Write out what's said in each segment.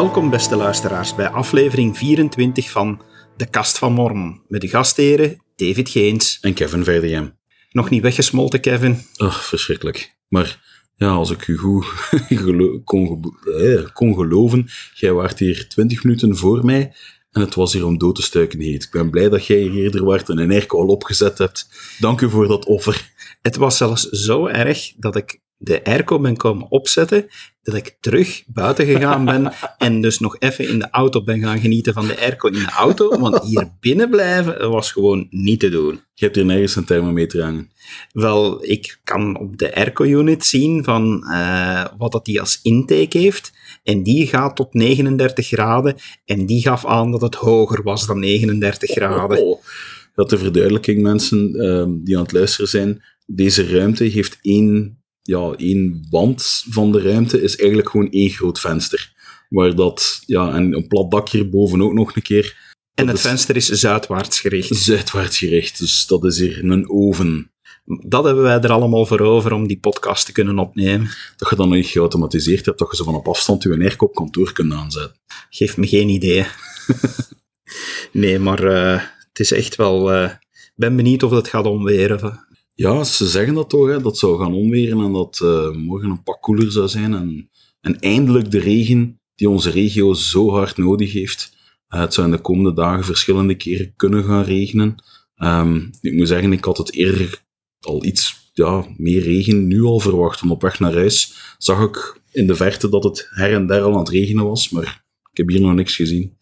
Welkom beste luisteraars bij aflevering 24 van De Kast van Mormon met de gastheren David Geens. En Kevin VDM. Nog niet weggesmolten, Kevin? Oh, verschrikkelijk. Maar ja, als ik u goed gelo- kon, ge- eh, kon geloven, jij waart hier 20 minuten voor mij en het was hier om dood te stuiken heet. Ik ben blij dat jij hier eerder waart en een airco al opgezet hebt. Dank u voor dat offer. Het was zelfs zo erg dat ik de airco ben komen opzetten, dat ik terug buiten gegaan ben en dus nog even in de auto ben gaan genieten van de airco in de auto, want hier binnen blijven was gewoon niet te doen. Je hebt hier nergens een thermometer hangen. Wel, ik kan op de airco-unit zien van eh, wat dat die als intake heeft. En die gaat tot 39 graden. En die gaf aan dat het hoger was dan 39 graden. Oh, dat de verduidelijking, mensen ehm, die aan het luisteren zijn. Deze ruimte heeft één, ja, één wand van de ruimte, is eigenlijk gewoon één groot venster. Waar dat, ja, en een plat dak hierboven ook nog een keer. En dat het is- venster is zuidwaarts gericht. Zuidwaarts gericht, dus dat is hier een oven. Dat hebben wij er allemaal voor over om die podcast te kunnen opnemen. Dat je dan nog niet geautomatiseerd hebt, dat je zo van op afstand je airco op kantoor kunt aanzetten. Geeft me geen idee. nee, maar eh, het is echt wel... eh, Ik ben benieuwd of het gaat omweren. Ja, ze zeggen dat toch, hè, dat zou gaan onweren en dat eh, morgen een pak koeler zou zijn. En, en eindelijk de regen die onze regio zo hard nodig heeft. Eh, het zou in de komende dagen verschillende keren kunnen gaan regenen. Ehm, ik moet zeggen, ik had het eerder al iets ja, meer regen nu al verwacht. Want op weg naar huis zag ik in de verte dat het her en der al aan het regenen was, maar ik heb hier nog niks gezien.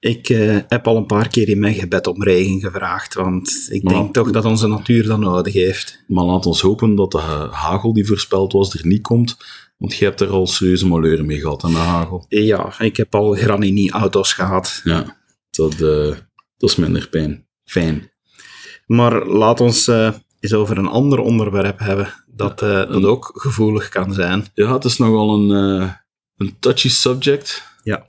Ik eh, heb al een paar keer in mijn gebed om regen gevraagd, want ik Maar- denk toch dat onze natuur dat nodig heeft. Maar laat ons hopen dat de ha- hagel die voorspeld was er niet komt, want je hebt er al serieuze malheur mee gehad aan de hagel. Ja, ik heb al Granini-auto's gehad. Ja, dat, eh, dat is minder pijn. Fijn. Maar laat ons eh, eens over een ander onderwerp hebben, dat, dat ook gevoelig kan zijn. Ja, het is nogal een, een touchy subject. Ja.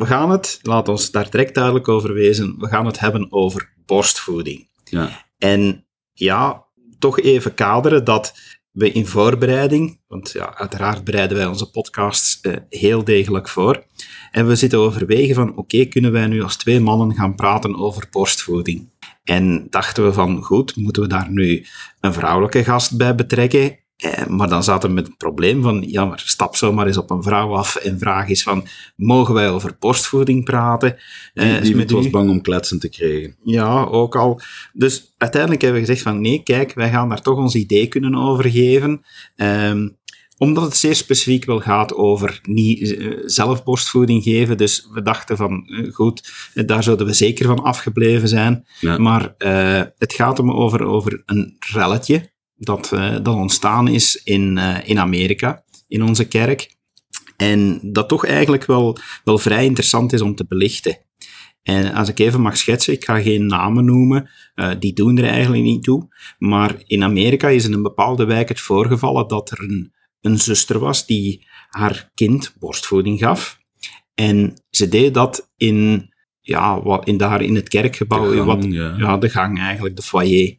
We gaan het, laat ons daar direct duidelijk over wezen, we gaan het hebben over borstvoeding. Ja, En ja, toch even kaderen dat we in voorbereiding, want ja, uiteraard bereiden wij onze podcasts eh, heel degelijk voor, en we zitten overwegen van, oké, kunnen wij nu als twee mannen gaan praten over borstvoeding? En dachten we van, goed, moeten we daar nu een vrouwelijke gast bij betrekken? Eh, maar dan zaten we met het probleem van, ja, maar stap zomaar eens op een vrouw af en vraag eens van, mogen wij over borstvoeding praten? Eh, die, is was u- bang om kletsen te krijgen. ja, ook al. Dus uiteindelijk hebben we gezegd van nee, kijk, wij gaan daar toch ons idee kunnen over geven. Ehm, omdat het zeer specifiek wel gaat over niet eh, zelf borstvoeding geven. Dus we dachten van, eh, goed, eh, daar zouden we zeker van afgebleven zijn. Ja. Maar eh, het gaat om over, over een relletje dat, eh, dat ontstaan is in, eh, in Amerika, in onze kerk. En dat toch eigenlijk wel, wel vrij interessant is om te belichten. En als ik even mag schetsen, ik ga geen namen noemen, eh, die doen er eigenlijk niet toe. Maar in Amerika is in een bepaalde wijk het voorgevallen dat er een, een zuster was die haar kind borstvoeding gaf. En ze deed dat in, ja, wat, in, daar in het kerkgebouw, De gang, wat, ja. ja, de gang eigenlijk, de foyer.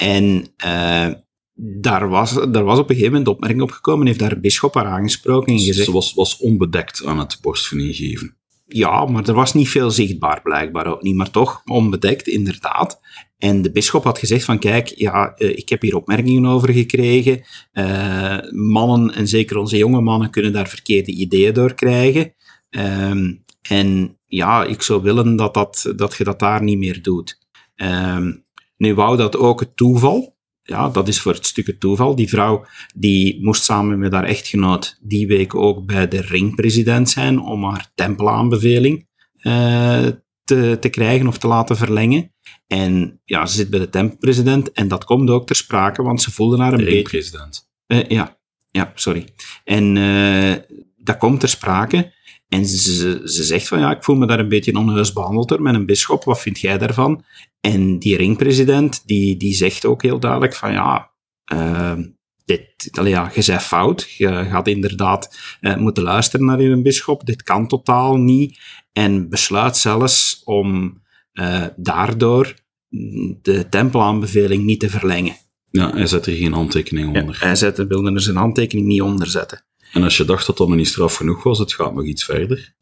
En eh, daar, was, daar was op een gegeven moment de opmerking opgekomen, heeft daar een bisschop haar aangesproken en gezegd, Ze was, was onbedekt aan het borstvoeding geven. ja, maar er was niet veel zichtbaar, blijkbaar ook niet, maar toch onbedekt, inderdaad. En de bisschop had gezegd van, kijk, ja, eh, ik heb hier opmerkingen over gekregen. Eh, mannen, en zeker onze jonge mannen, kunnen daar verkeerde ideeën door krijgen. Ehm, en ja, ik zou willen dat, dat, dat je dat daar niet meer doet. Ehm, nu wou dat ook het toeval. Ja, dat is voor het stuk het toeval. Die vrouw die moest samen met haar echtgenoot die week ook bij de ringpresident zijn om haar tempelaanbeveling eh, te, te krijgen of te laten verlengen. En ja, ze zit bij de tempelpresident en dat komt ook ter sprake, want ze voelde haar een De beetje... president. Eh, ja, ja, sorry. En eh, dat komt ter sprake. En ze, ze, ze zegt van, ja, ik voel me daar een beetje onheus behandeld door met een bisschop. Wat vind jij daarvan? En die ringpresident, die, die zegt ook heel duidelijk van, ja, eh, dit, allee, ja, je bent fout. Je gaat inderdaad eh, moeten luisteren naar je bisschop. Dit kan totaal niet. En besluit zelfs om eh, daardoor de tempelaanbeveling niet te verlengen. Ja, hij zet er geen handtekening Ja, onder. hij zette, wilde er zijn handtekening niet onder zetten. En als je dacht dat dat nog niet straf genoeg was, het gaat nog iets verder.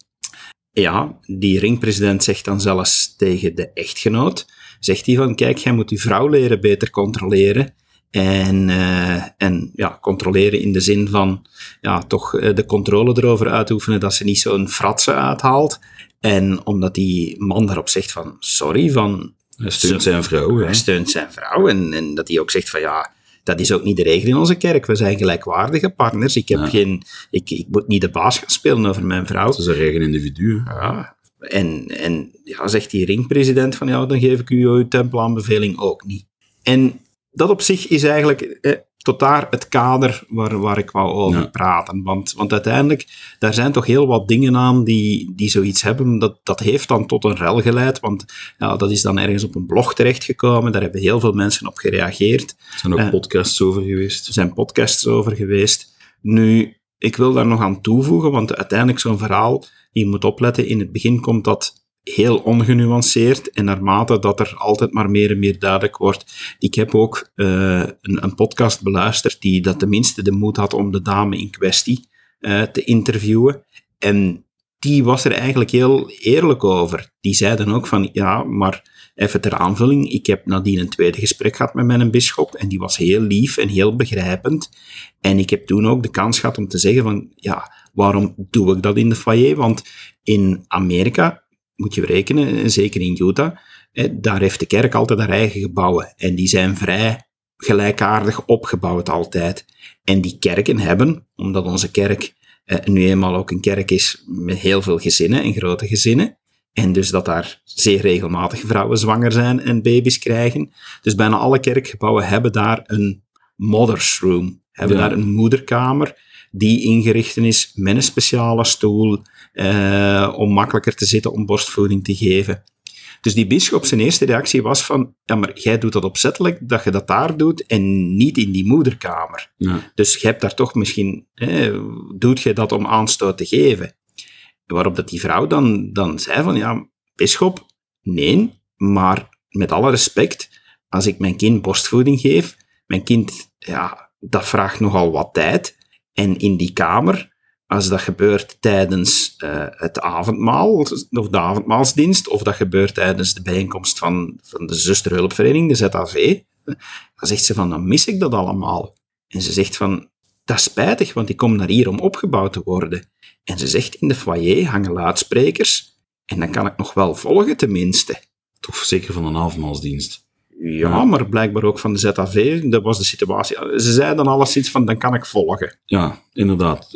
Ja, die ringpresident zegt dan zelfs tegen de echtgenoot, zegt hij van, kijk, jij moet je vrouw leren beter controleren. En, uh, en ja, controleren in de zin van ja, toch uh, de controle erover uitoefenen dat ze niet zo'n fratse uithaalt. En omdat die man daarop zegt van, sorry, van... Hij steunt zijn vrouw. Hij steunt zijn vrouw. En, en dat hij ook zegt van, ja, dat is ook niet de regel in onze kerk. We zijn gelijkwaardige partners. Ik, heb ja. geen, ik, ik moet niet de baas gaan spelen over mijn vrouw. Het is een eigen individu. Ja. En, en ja, zegt die ringpresident van, ja, dan geef ik u uw tempelaanbeveling ook niet. En dat op zich is eigenlijk eh, tot daar het kader waar, waar ik wou over ja. praten. Want, want uiteindelijk, daar zijn toch heel wat dingen aan die, die zoiets hebben. Dat, dat heeft dan tot een rel geleid, want ja, dat is dan ergens op een blog terechtgekomen. Daar hebben heel veel mensen op gereageerd. Er zijn ook uh, podcasts over geweest. Er zijn podcasts over geweest. Nu, ik wil daar nog aan toevoegen, want uiteindelijk zo'n verhaal, je moet opletten, in het begin komt dat heel ongenuanceerd en naarmate dat er altijd maar meer en meer duidelijk wordt. Ik heb ook uh, een, een, podcast beluisterd die dat tenminste de moed had om de dame in kwestie uh, te interviewen. En die was er eigenlijk heel eerlijk over. Die zei dan ook van, ja, maar even ter aanvulling, ik heb nadien een tweede gesprek gehad met mijn bisschop en die was heel lief en heel begrijpend. En ik heb toen ook de kans gehad om te zeggen van, ja, waarom doe ik dat in de foyer? Want in Amerika moet je rekenen, zeker in Utah, daar heeft de kerk altijd haar eigen gebouwen. En die zijn vrij gelijkaardig opgebouwd altijd. En die kerken hebben, omdat onze kerk eh, nu eenmaal ook een kerk is met heel veel gezinnen en grote gezinnen, en dus dat daar zeer regelmatig vrouwen zwanger zijn en baby's krijgen. Dus bijna alle kerkgebouwen hebben daar een mother's room, hebben ja. daar een moederkamer die ingericht is met een speciale stoel, uh, om makkelijker te zitten om borstvoeding te geven. Dus die bischop, zijn eerste reactie was van, ja, maar jij doet dat opzettelijk, dat je dat daar doet en niet in die moederkamer. Ja. Dus je hebt daar toch misschien, hè, doet je dat om aanstoot te geven? Waarop dat die vrouw dan, dan zei van, ja, bischop, nee, maar met alle respect, als ik mijn kind borstvoeding geef, mijn kind, ja, dat vraagt nogal wat tijd. En in die kamer, als dat gebeurt tijdens uh, het avondmaal, of de avondmaalsdienst, of dat gebeurt tijdens de bijeenkomst van, van de zusterhulpvereniging, de ZAV, dan zegt ze van, dan mis ik dat allemaal. En ze zegt van, dat is spijtig, want ik kom naar hier om opgebouwd te worden. En ze zegt, in de foyer hangen luidsprekers, en dan kan ik nog wel volgen tenminste. Toch zeker van een avondmaalsdienst. Ja, maar blijkbaar ook van de ZAV. Dat was de situatie. Ze zeiden dan alleszins van, dan kan ik volgen. Ja, inderdaad.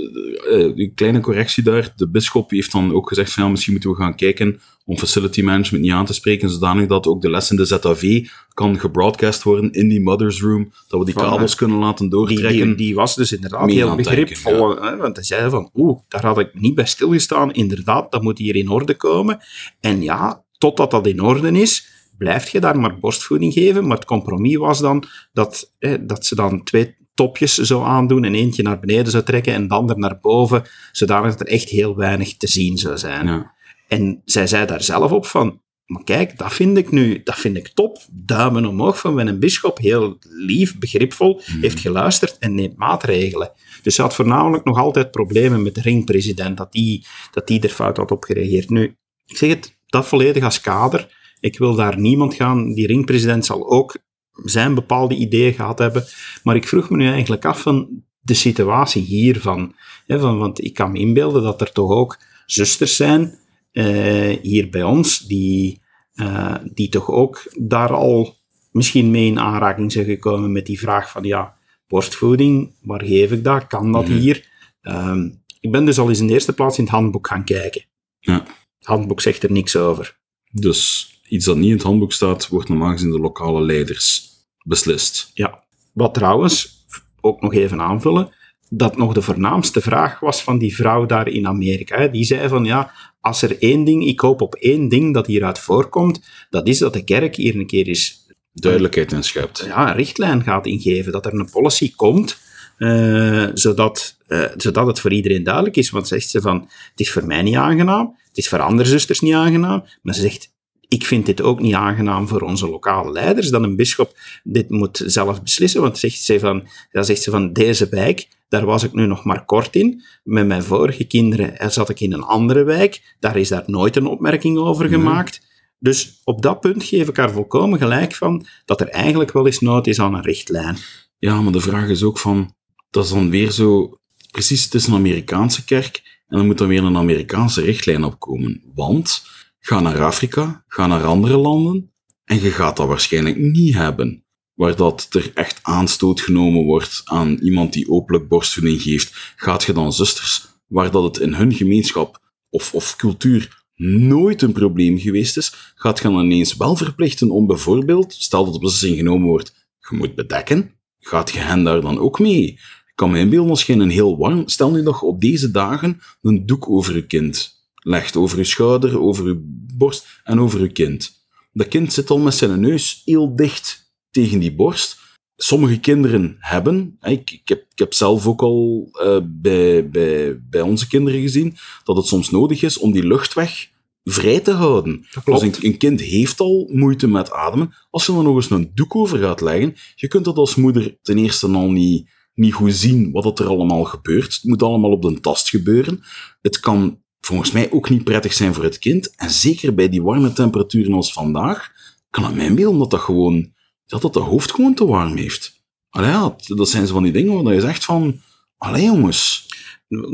Een kleine correctie daar. De bisschop heeft dan ook gezegd van, ja, misschien moeten we gaan kijken om facility management niet aan te spreken, zodanig dat ook de les in de ZAV kan gebroadcast worden in die mother's room, dat we die van, kabels kunnen laten doortrekken. Die, die, die was dus inderdaad heel begripvol. Ja. Hè, want hij zei van, oeh, daar had ik niet bij stilgestaan. Inderdaad, dat moet hier in orde komen. En ja, totdat dat in orde is blijf je daar maar borstvoeding geven. Maar het compromis was dan dat, dat ze dan twee topjes zou aandoen en eentje naar beneden zou trekken en de ander naar boven, zodanig dat er echt heel weinig te zien zou zijn. Ja. En zij zei daar zelf op van, maar kijk, dat vind ik nu, dat vind ik top. Duimen omhoog van een bischop, heel lief, begripvol, Mhm. heeft geluisterd en neemt maatregelen. Dus ze had voornamelijk nog altijd problemen met de ringpresident, dat die, dat die er fout had op gereageerd. Nu, ik zeg het, dat volledig als kader. Ik wil daar niemand gaan. Die ringpresident zal ook zijn bepaalde ideeën gehad hebben. Maar ik vroeg me nu eigenlijk af van de situatie hiervan. Hè, van, want ik kan me inbeelden dat er toch ook zusters zijn uh, hier bij ons die, uh, die toch ook daar al misschien mee in aanraking zijn gekomen met die vraag van ja, borstvoeding, waar geef ik dat? Kan dat Mhm. hier? Um, ik ben dus al eens in de eerste plaats in het handboek gaan kijken. Ja. Het handboek zegt er niks over. Dus iets dat niet in het handboek staat, wordt normaal gezien de lokale leiders beslist. Ja. Wat trouwens, ook nog even aanvullen, dat nog de voornaamste vraag was van die vrouw daar in Amerika. Die zei van, ja, als er één ding, ik hoop op één ding dat hieruit voorkomt, dat is dat de kerk hier een keer eens Duidelijkheid inschept. ja, een richtlijn gaat ingeven, dat er een policy komt, uh, zodat, uh, zodat het voor iedereen duidelijk is. Want zegt ze van, het is voor mij niet aangenaam, het is voor andere zusters niet aangenaam, maar ze zegt, ik vind dit ook niet aangenaam voor onze lokale leiders, dat een bischop dit moet zelf beslissen, want zegt ze van, dan zegt ze van deze wijk, daar was ik nu nog maar kort in. Met mijn vorige kinderen zat ik in een andere wijk, daar is daar nooit een opmerking over gemaakt. Dus op dat punt geef ik haar volkomen gelijk van dat er eigenlijk wel eens nood is aan een richtlijn. Ja, maar de vraag is ook van, dat is dan weer zo, precies, het is een Amerikaanse kerk, en dan moet er weer een Amerikaanse richtlijn opkomen. Want, ga naar Afrika, ga naar andere landen, en je gaat dat waarschijnlijk niet hebben. Waar dat er echt aanstoot genomen wordt aan iemand die openlijk borstvoeding geeft, gaat je dan zusters, waar dat het in hun gemeenschap of, of cultuur nooit een probleem geweest is, gaat dan ineens wel verplichten om bijvoorbeeld, stel dat de beslissing genomen wordt, je moet bedekken, gaat je hen daar dan ook mee? Ik kan me inbeelden als een heel warm, stel nu dat op deze dagen een doek over je kind legt, over je schouder, over je borst en over je kind. Dat kind zit al met zijn neus heel dicht tegen die borst. Sommige kinderen hebben, ik, ik, heb, ik heb zelf ook al uh, bij, bij, bij onze kinderen gezien, dat het soms nodig is om die luchtweg vrij te houden. Als een, een, kind heeft al moeite met ademen, als je er nog eens een doek over gaat leggen, je kunt dat als moeder ten eerste al niet, niet goed zien wat er allemaal gebeurt. Het moet allemaal op de tast gebeuren. Het kan volgens mij ook niet prettig zijn voor het kind. En zeker bij die warme temperaturen als vandaag, kan het mij beelden dat dat gewoon, dat dat de hoofd gewoon te warm heeft. Allee, dat zijn zo van die dingen waar je zegt van, allee jongens,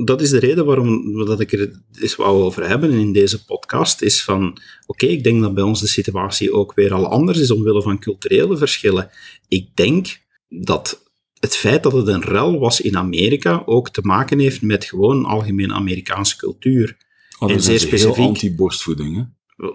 dat is de reden waarom dat ik er eens wou over hebben in deze podcast, is van, oké, ik denk dat bij ons de situatie ook weer al anders is omwille van culturele verschillen. Ik denk dat het feit dat het een rel was in Amerika ook te maken heeft met gewoon algemeen Amerikaanse cultuur. Oh, en zeer specifiek. anti-borstvoeding, hè?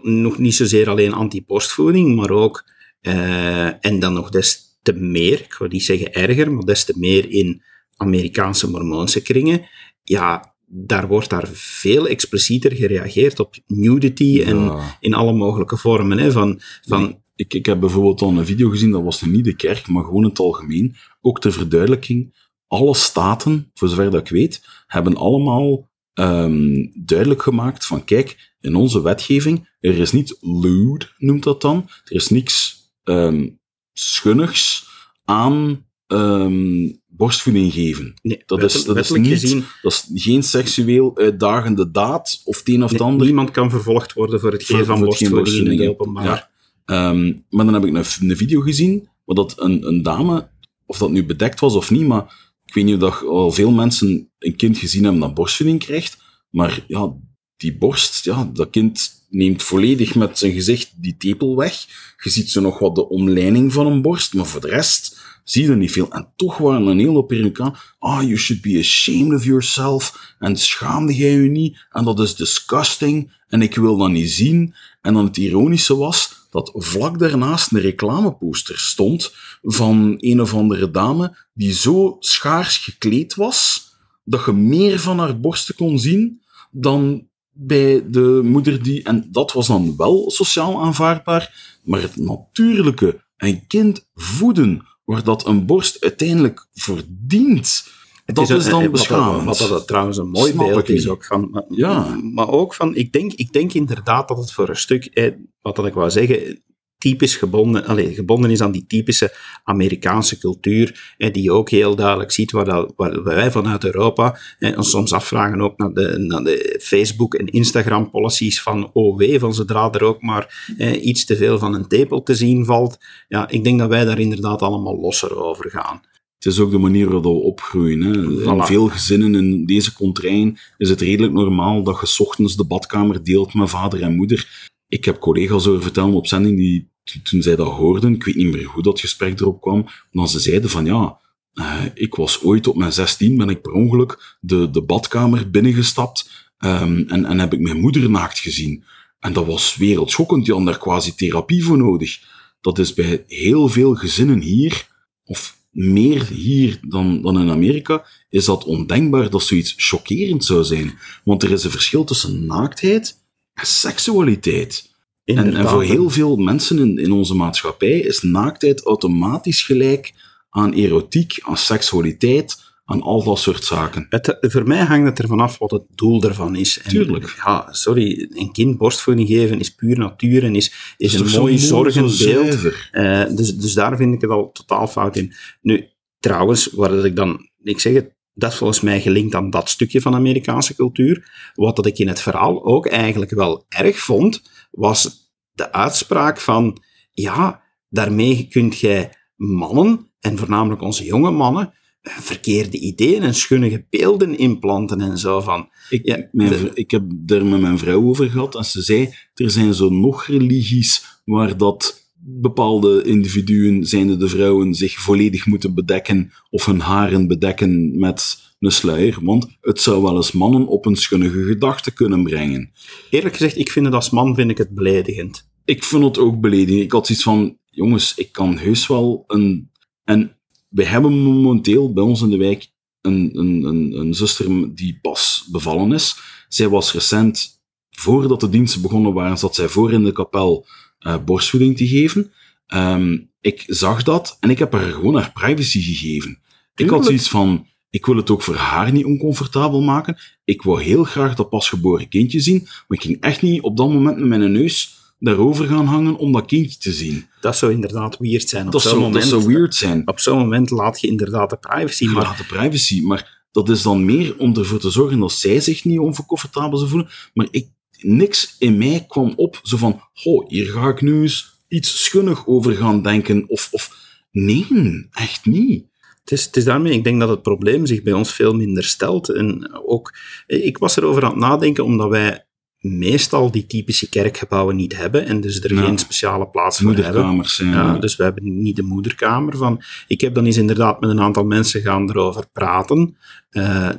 Nog niet zozeer alleen anti-borstvoeding, maar ook, uh, en dan nog des te meer, ik ga niet zeggen erger, maar des te meer in Amerikaanse mormoonse kringen, ja, daar wordt daar veel explicieter gereageerd op nudity en in alle mogelijke vormen. Hè, van, van, ik, ik heb bijvoorbeeld al een video gezien, dat was niet de kerk, maar gewoon het algemeen. Ook ter verduidelijking, alle staten, voor zover dat ik weet, hebben allemaal um, duidelijk gemaakt van kijk, in onze wetgeving, er is niet lewd, noemt dat dan, er is niks um, schunnigs aan um, borstvoeding geven. Nee, dat, is, dat, is niet, gezien, dat is geen seksueel uitdagende daad of het een of het ander. Niemand kan vervolgd worden voor het geven van borstvoeding in openbaar. Ja. Um, maar dan heb ik een, video gezien, waar dat een, een dame, of dat nu bedekt was of niet, maar ik weet niet of dat al veel mensen een kind gezien hebben dat borstvoeding krijgt, maar ja, die borst, ja, dat kind neemt volledig met zijn gezicht die tepel weg. Je ziet zo nog wat de omleiding van een borst, maar voor de rest zie je niet veel. En toch waren een heel hoop aan, ah, you should be ashamed of yourself, en schaamde jij je niet, en dat is disgusting, en ik wil dat niet zien. En dan het ironische was, dat vlak daarnaast een reclameposter stond van een of andere dame die zo schaars gekleed was, dat je meer van haar borsten kon zien dan bij de moeder die... En dat was dan wel sociaal aanvaardbaar, maar het natuurlijke, een kind voeden waar dat een borst uiteindelijk verdient. Dat is, dan beschamend. Wat, wat, wat, trouwens een mooi beeld is ook van. Maar, ja. maar ook van, ik denk, ik denk inderdaad dat het voor een stuk, eh, wat dat ik wou zeggen, typisch gebonden, allez, gebonden is aan die typische Amerikaanse cultuur, eh, die je ook heel duidelijk ziet, waar, dat, waar wij vanuit Europa eh, ons soms afvragen ook naar de, naar de Facebook- en Instagram-policies van OW, van zodra er ook maar eh, iets te veel van een tepel te zien valt. Ja, ik denk dat wij daar inderdaad allemaal losser over gaan. Het is ook de manier waarop we opgroeien. Hè. In veel gezinnen in deze contrain is het redelijk normaal dat je ochtends de badkamer deelt met vader en moeder. Ik heb collega's over vertellen op zending die toen zij dat hoorden, ik weet niet meer hoe dat gesprek erop kwam, dan ze zeiden van ja, uh, ik was ooit op mijn 16, ben ik per ongeluk de, de badkamer binnengestapt um, en, en heb ik mijn moeder naakt gezien. En dat was wereldschokkend, die had daar quasi therapie voor nodig. Dat is bij heel veel gezinnen hier, of meer hier dan, dan in Amerika, is dat ondenkbaar dat zoiets chockerend zou zijn. Want er is een verschil tussen naaktheid en seksualiteit. En, en, voor heel veel mensen in, in onze maatschappij is naaktheid automatisch gelijk aan erotiek, aan seksualiteit, aan al dat soort zaken. Het, voor mij hangt het ervan af wat het doel ervan is. En, Tuurlijk. Ja, sorry, een kind borstvoeding geven is puur natuur en is, is een mooi zo zorgenbeeld. zuiver? Eh, dus, dus daar vind ik het al totaal fout in. Nu, trouwens, waar dat ik dan, ik zeg het, dat is volgens mij gelinkt aan dat stukje van Amerikaanse cultuur. Wat dat ik in het verhaal ook eigenlijk wel erg vond, was de uitspraak van, ja, daarmee kunt jij mannen, en voornamelijk onze jonge mannen, verkeerde ideeën en schunnige beelden implanten en zo van. Ik, Ja, mijn de- vr- ik heb daar met mijn vrouw over gehad en ze zei, er zijn zo nog religies waar dat bepaalde individuen, zijnde de vrouwen, zich volledig moeten bedekken of hun haren bedekken met een sluier, want het zou wel eens mannen op een schunnige gedachte kunnen brengen. Eerlijk gezegd, ik vind het als man vind ik het beledigend. Ik vind het ook beledigend. Ik had zoiets van, jongens, ik kan heus wel een... En we hebben momenteel bij ons in de wijk een, een, een, een zuster die pas bevallen is. Zij was recent, voordat de diensten begonnen waren, zat zij voor in de kapel eh, borstvoeding te geven. Ehm, ik zag dat en ik heb haar gewoon haar privacy gegeven. Ik had zoiets van, ik wil het ook voor haar niet oncomfortabel maken. Ik wou heel graag dat pasgeboren kindje zien, maar ik ging echt niet op dat moment met mijn neus daarover gaan hangen om dat kindje te zien. Dat zou inderdaad weird zijn. Op Dat zou, dat moment, zou weird zijn. Op zo'n moment laat je inderdaad de privacy, Maar maar de privacy, maar dat is dan meer om ervoor te zorgen dat zij zich niet oncomfortabel zou voelen. Maar ik, niks in mij kwam op zo van, oh, hier ga ik nu eens iets schunnig over gaan denken. Of, of nee, echt niet. Het is, het is daarmee, ik denk dat het probleem zich bij ons veel minder stelt. En ook, ik was erover aan het nadenken, omdat wij meestal die typische kerkgebouwen niet hebben en dus er Ja. geen speciale plaats voor hebben. Moederkamers. Ja, eh, dus we hebben niet de moederkamer van. Ik heb dan eens inderdaad met een aantal mensen gaan erover praten. Eh,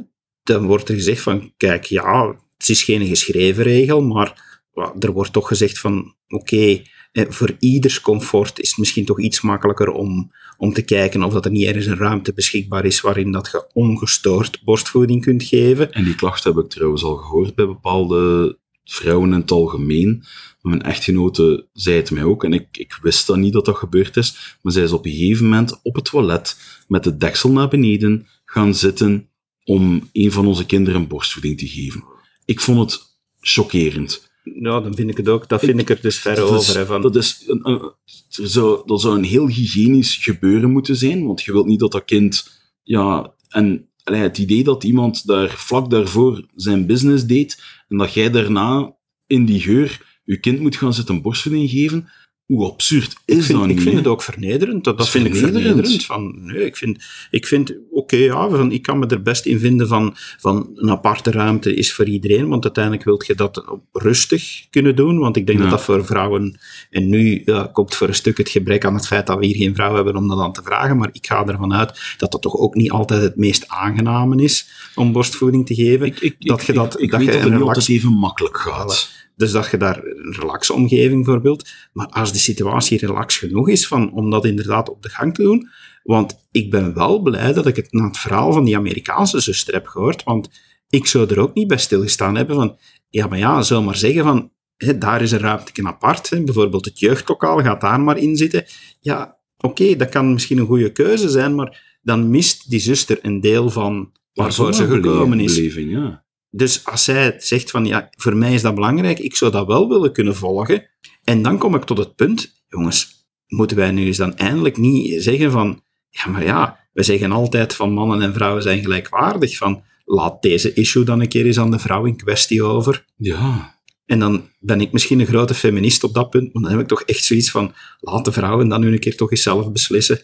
dan wordt er gezegd van, kijk, ja, het is geen geschreven regel, maar er wordt toch gezegd van, oké, eh, voor ieders comfort is het misschien toch iets makkelijker om, om te kijken of dat er niet ergens een ruimte beschikbaar is waarin dat je ongestoord borstvoeding kunt geven. En die klacht heb ik trouwens al gehoord bij bepaalde vrouwen in het algemeen. Mijn echtgenote zei het mij ook, en ik, ik wist dan niet dat dat gebeurd is, maar zij is op een gegeven moment op het toilet met de deksel naar beneden gaan zitten om een van onze kinderen borstvoeding te geven. Ik vond het chockerend. Ja, dan vind ik het ook, dat vind ik er dus ver Dat over. Hè, van, Dat, is een, een- er zou, dat zou een heel hygiënisch gebeuren moeten zijn, want je wilt niet dat dat kind... Ja, en het idee dat iemand daar vlak daarvoor zijn business deed, en dat jij daarna in die geur je kind moet gaan zitten borstvoeding geven, hoe absurd is ik vind, dat ik vind het ook vernederend. Dat, vind ik vernederend. Van, nee, ik vind, ik vind oké, ja, van, ik kan me er best in vinden van, van een aparte ruimte is voor iedereen, want uiteindelijk wil je dat rustig kunnen doen, want ik denk Ja. dat dat voor vrouwen, en nu ja, komt voor een stuk het gebrek aan het feit dat we hier geen vrouw hebben om dat aan te vragen, maar ik ga ervan uit dat dat toch ook niet altijd het meest aangename is om borstvoeding te geven. Ik, ik, dat je dat- ik, dat weet je dat een het niet altijd even makkelijk gaat. Dus dat je daar een relaxe omgeving bijvoorbeeld. Maar als de situatie relax genoeg is van, om dat inderdaad op de gang te doen. Want ik ben wel blij dat ik het na het verhaal van die Amerikaanse zuster heb gehoord. Want ik zou er ook niet bij stilgestaan hebben van, ja, maar ja, zou maar zeggen van, daar is een ruimte apart. Hè, bijvoorbeeld het jeugdlokaal gaat daar maar in zitten. Ja, oké, dat kan misschien een goede keuze zijn, maar dan mist die zuster een deel van waarvoor ze gekomen is. beleving, ja. Dus als zij zegt van ja, voor mij is dat belangrijk, ik zou dat wel willen kunnen volgen. En dan kom ik tot het punt, jongens, moeten wij nu eens dan eindelijk niet zeggen van, ja, maar ja, we zeggen altijd van mannen en vrouwen zijn gelijkwaardig, van laat deze issue dan een keer eens aan de vrouw in kwestie over. Ja, En dan ben ik misschien een grote feminist op dat punt, maar dan heb ik toch echt zoiets van, laat de vrouwen dan nu een keer toch eens zelf beslissen.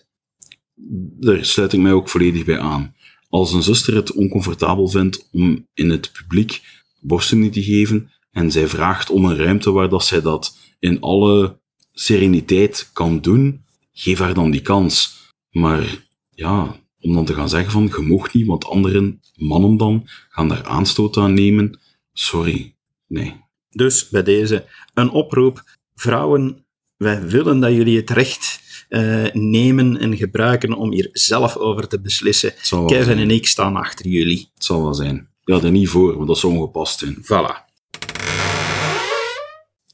daar sluit ik mij ook volledig bij aan. Als een zuster het oncomfortabel vindt om in het publiek borstvoeding te geven en zij vraagt om een ruimte waar dat zij dat in alle sereniteit kan doen, geef haar dan die kans. Maar ja, om dan te gaan zeggen van, je mag niet, want anderen, mannen dan, gaan daar aanstoot aan nemen. Sorry. Nee. Dus bij deze een oproep. Vrouwen, wij willen dat jullie het recht eh, nemen en gebruiken om hier zelf over te beslissen. Kevin zijn. en ik staan achter jullie. Het zal wel zijn. Ja, er niet voor, want dat zou ongepast zijn. Voilà.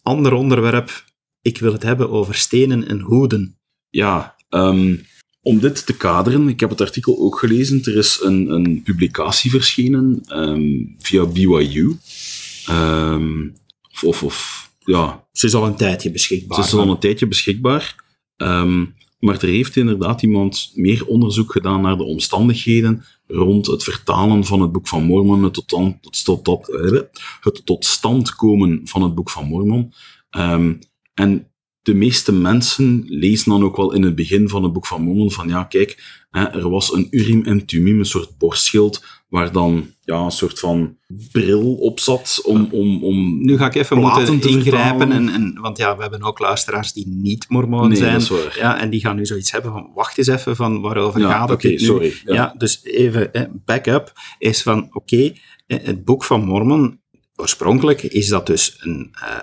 Ander onderwerp. Ik wil het hebben over stenen en hoeden. Ja, ehm, om dit te kaderen, ik heb het artikel ook gelezen, er is een, een publicatie verschenen ehm, via BYU. Ehm, of, of, of, ja, Ze is al een tijdje beschikbaar. het is al een tijdje beschikbaar. Ehm, maar er heeft inderdaad iemand meer onderzoek gedaan naar de omstandigheden rond het vertalen van het Boek van Mormon, het tot, tot, eh, het stand komen van het Boek van Mormon. Ehm, en de meeste mensen lezen dan ook wel in het begin van het Boek van Mormon van ja, kijk, hè, er was een Urim en Tumim, een soort borstschild, waar dan ja, een soort van bril op zat om... om, om Nu ga ik even moeten te ingrijpen, en, en, want ja, we hebben ook luisteraars die niet mormoon Nee, zijn. Ja, en die gaan nu zoiets hebben van, wacht eens even, van waarover Ja, gaat het nu? sorry, ja. Ja. dus even eh, back-up is van, oké, het boek van Mormon, oorspronkelijk is dat dus een eh,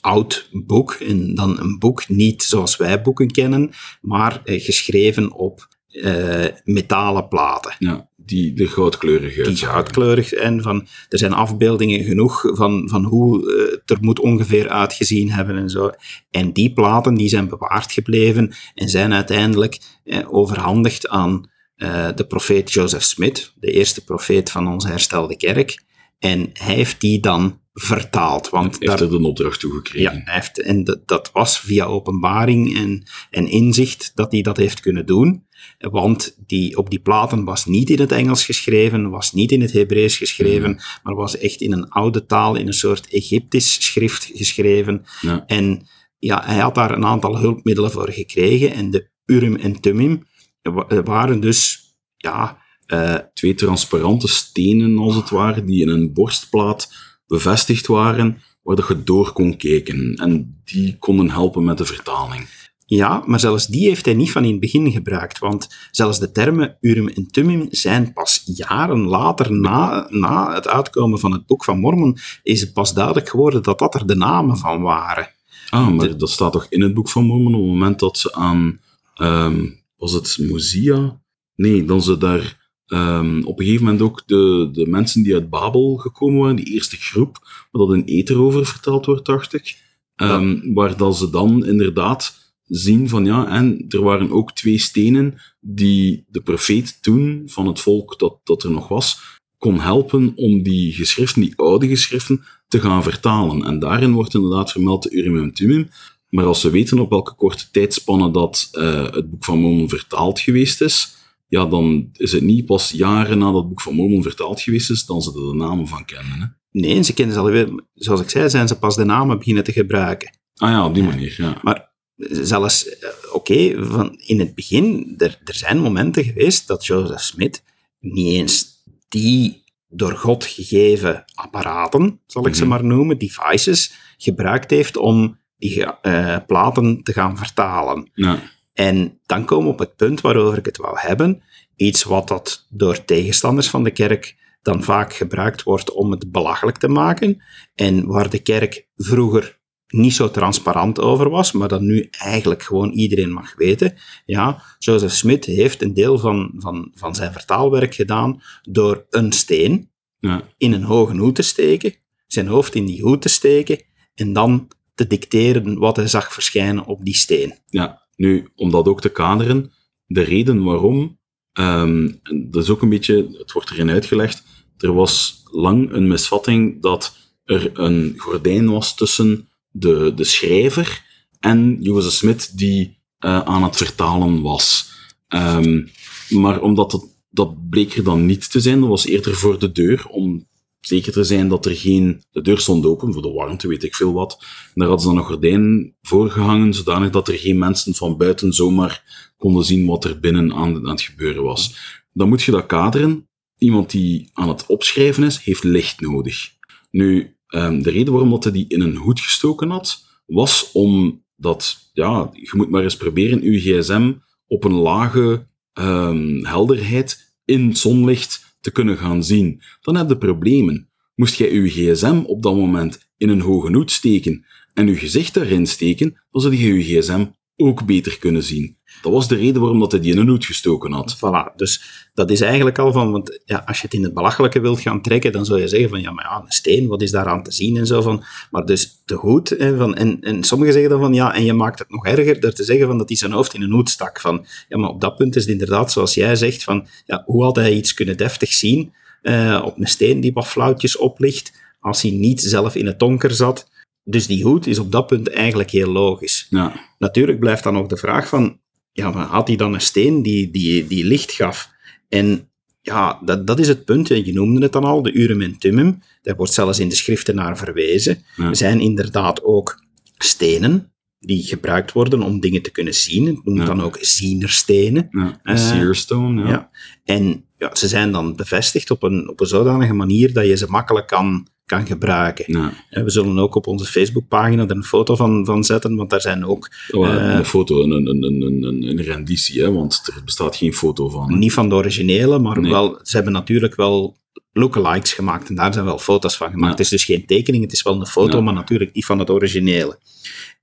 oud boek, en dan een boek niet zoals wij boeken kennen, maar eh, geschreven op eh, metalen platen Ja, die de goudkleurige die goudkleurig zijn. Van, er zijn afbeeldingen genoeg van, van hoe eh, het er moet ongeveer uitgezien hebben en zo. En die platen die zijn bewaard gebleven en zijn uiteindelijk eh, overhandigd aan eh, de profeet Joseph Smith, de eerste profeet van onze herstelde kerk. En hij heeft die dan vertaald. Want heeft daar, er de opdracht toe gekregen. ja, hij heeft, en dat, dat was via openbaring en, en inzicht dat hij dat heeft kunnen doen. Want die, op die platen was niet in het Engels geschreven, was niet in het Hebreeuws geschreven, maar was echt in een oude taal, in een soort Egyptisch schrift geschreven. Ja. En ja, hij had daar een aantal hulpmiddelen voor gekregen. En de Urim en Thummim wa- waren dus, ja, eh, Twee transparante stenen, als het ware, die in een borstplaat bevestigd waren, waar dat je door kon kijken. En die konden helpen met de vertaling. Ja, maar zelfs die heeft hij niet van in het begin gebruikt, want zelfs de termen Urim en Thummim zijn pas jaren later, na, na het uitkomen van het Boek van Mormon, is het pas duidelijk geworden dat dat er de namen van waren. Ah, maar dat staat toch in het boek van Mormon op het moment dat ze aan... ehm, was het Mozia? Nee, dan ze daar... ehm, op een gegeven moment ook de, de mensen die uit Babel gekomen waren, die eerste groep, waar dat in Ether over verteld wordt, dacht ik. Ehm, Waar dat ze dan inderdaad zien van ja, en er waren ook twee stenen die de profeet toen van het volk dat, dat er nog was, kon helpen om die geschriften, die oude geschriften, te gaan vertalen. En daarin wordt inderdaad vermeld de Urim en Thummim. Maar als we weten op welke korte tijdspanne dat eh, het boek van Mormon vertaald geweest is, ja, dan is het niet pas jaren nadat het boek van Mormon vertaald geweest is, dan ze er de namen van kennen. Hè? Nee, ze kennen ze alweer, zoals ik zei, zijn ze pas de namen beginnen te gebruiken. Ah ja, op die manier, ja. Maar zelfs, eh, oké, van in het begin, er, er zijn momenten geweest dat Joseph Smith niet eens die door God gegeven apparaten, zal ik ze Mhm. maar noemen, devices, gebruikt heeft om die eh, platen te gaan vertalen. ja. En dan komen we op het punt waarover ik het wou hebben. Iets wat dat door tegenstanders van de kerk dan vaak gebruikt wordt om het belachelijk te maken. En waar de kerk vroeger niet zo transparant over was, maar dat nu eigenlijk gewoon iedereen mag weten. Ja, Joseph Smith heeft een deel van, van, van zijn vertaalwerk gedaan door een steen ja. in een hoge hoed te steken, zijn hoofd in die hoed te steken en dan te dicteren wat hij zag verschijnen op die steen. Ja, nu, om dat ook te kaderen, de reden waarom, ehm, dat is ook een beetje, het wordt erin uitgelegd, er was lang een misvatting dat er een gordijn was tussen de, de schrijver en Joseph Smith die eh, aan het vertalen was. Ehm, maar omdat dat, dat bleek er dan niet te zijn, dat was eerder voor de deur, om zeker te zijn dat er geen... De deur stond open, voor de warmte, weet ik veel wat. Daar hadden ze dan een gordijn voor gehangen, zodanig dat er geen mensen van buiten zomaar konden zien wat er binnen aan, aan het gebeuren was. Dan moet je dat kaderen. Iemand die aan het opschrijven is, heeft licht nodig. Nu, ehm, de reden waarom dat hij die in een hoed gestoken had, was omdat, ja, je moet maar eens proberen uw gsm op een lage ehm, helderheid in zonlicht te kunnen gaan zien. Dan heb je problemen. Moest jij uw gsm op dat moment in een hoge hoed steken en uw gezicht daarin steken, dan zou je uw gsm ook beter kunnen zien. Dat was de reden waarom dat hij die in een hoed gestoken had. Voilà, dus dat is eigenlijk al van, want ja, als je het in het belachelijke wilt gaan trekken, dan zou je zeggen van, ja, maar ja, een steen, wat is daaraan te zien en zo van, maar dus de hoed, hè, van, en, en sommigen zeggen dan van, ja, en je maakt het nog erger door te zeggen van dat hij zijn hoofd in een hoed stak, van, ja, maar op dat punt is het inderdaad, zoals jij zegt, van, ja, hoe had hij iets kunnen deftig zien uh, op een steen die wat flauwtjes oplicht, als hij niet zelf in het donker zat, dus die hoed is op dat punt eigenlijk heel logisch. Ja. Natuurlijk blijft dan ook de vraag van, ja, maar had hij dan een steen die, die, die licht gaf? En ja, dat, dat is het punt. Je noemde het dan al, de Urim en Thummim. Daar wordt zelfs in de schriften naar verwezen. Er zijn inderdaad ook stenen die gebruikt worden om dingen te kunnen zien. Het noemt dan ook zienerstenen. Ja, uh, seerstone, ja. ja. En ja, ze zijn dan bevestigd op een, op een zodanige manier dat je ze makkelijk kan kan gebruiken. Ja. We zullen ook op onze Facebookpagina er een foto van, van zetten, want daar zijn ook... Oh, een foto, een, een, een, een, een renditie, hè, want er bestaat geen foto van. Niet van de originele, maar wel, ze hebben natuurlijk wel lookalikes gemaakt en daar zijn wel foto's van gemaakt. Het is dus geen tekening, het is wel een foto, maar natuurlijk niet van het originele.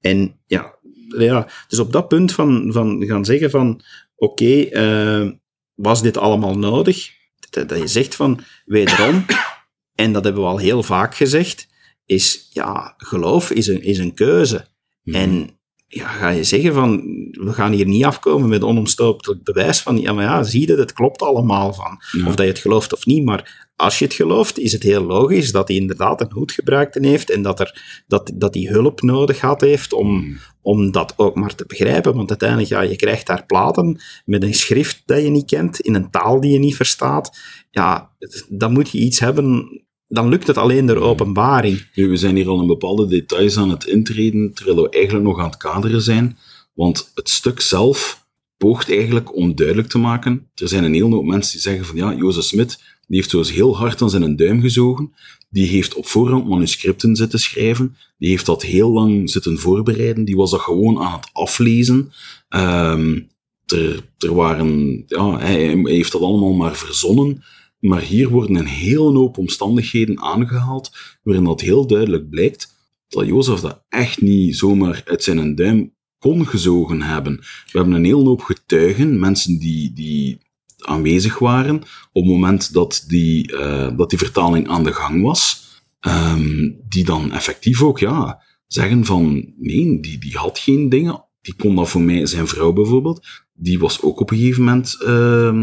En ja, ja dus op dat punt van, van gaan zeggen van, oké, okay, uh, was dit allemaal nodig? Dat, dat je zegt van, wederom, en dat hebben we al heel vaak gezegd, is ja, geloof is een, is een keuze. Mhm. En ja, ga je zeggen van, we gaan hier niet afkomen met onomstotelijk bewijs van, ja, maar ja, zie je, het klopt allemaal van. Of dat je het gelooft of niet, maar als je het gelooft, is het heel logisch dat hij inderdaad een hoed gebruikt heeft en dat, er, dat, dat hij hulp nodig had heeft om, mhm. om dat ook maar te begrijpen. Want uiteindelijk, ja, je krijgt daar platen met een schrift dat je niet kent, in een taal die je niet verstaat. Ja, dan moet je iets hebben dan lukt het alleen door openbaring. Nu, we zijn hier al in bepaalde details aan het intreden, terwijl we eigenlijk nog aan het kaderen zijn. Want het stuk zelf poogt eigenlijk om duidelijk te maken. Er zijn een hele hoop mensen die zeggen van ja, Jozef Smit, die heeft zo eens heel hard aan zijn duim gezogen. Die heeft op voorhand manuscripten zitten schrijven. Die heeft dat heel lang zitten voorbereiden. Die was dat gewoon aan het aflezen. Um, er, er waren, ja, hij, hij heeft dat allemaal maar verzonnen. Maar hier worden een hele hoop omstandigheden aangehaald, waarin dat heel duidelijk blijkt dat Jozef dat echt niet zomaar uit zijn duim kon gezogen hebben. We hebben een hele hoop getuigen, mensen die, die aanwezig waren op het moment dat die, uh, dat die vertaling aan de gang was, um, die dan effectief ook ja, zeggen van nee, die, die had geen dingen. Die kon dat voor mij, zijn vrouw bijvoorbeeld, die was ook op een gegeven moment uh,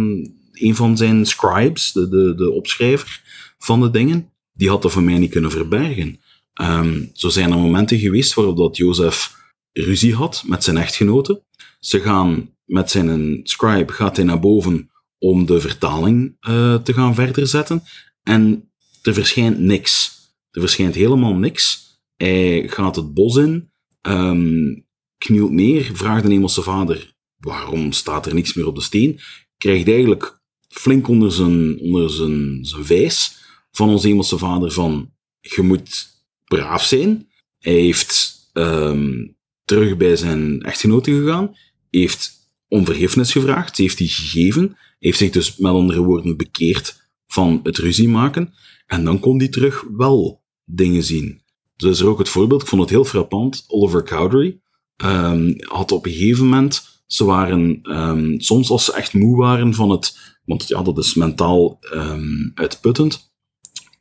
een van zijn scribes, de, de, de opschrijver van de dingen, die had dat voor mij niet kunnen verbergen. Um, zo zijn er momenten geweest waarop dat Jozef ruzie had met zijn echtgenote. Ze gaan met zijn scribe gaat hij naar boven om de vertaling uh, te gaan verder zetten. En er verschijnt niks. Er verschijnt helemaal niks. Hij gaat het bos in, um, knielt neer, vraagt de hemelse vader waarom staat er niks meer op de steen. Krijgt eigenlijk flink onder zijn, onder zijn, zijn vijs van onze hemelse vader van je moet braaf zijn. Hij heeft um, terug bij zijn echtgenote gegaan, heeft om vergiffenis gevraagd, heeft die gegeven, heeft zich dus met andere woorden bekeerd van het ruzie maken, en dan kon hij terug wel dingen zien. Dus er ook het voorbeeld, ik vond het heel frappant, Oliver Cowdery um, had op een gegeven moment, ze waren, um, soms als ze echt moe waren van het want ja, dat is mentaal um, uitputtend,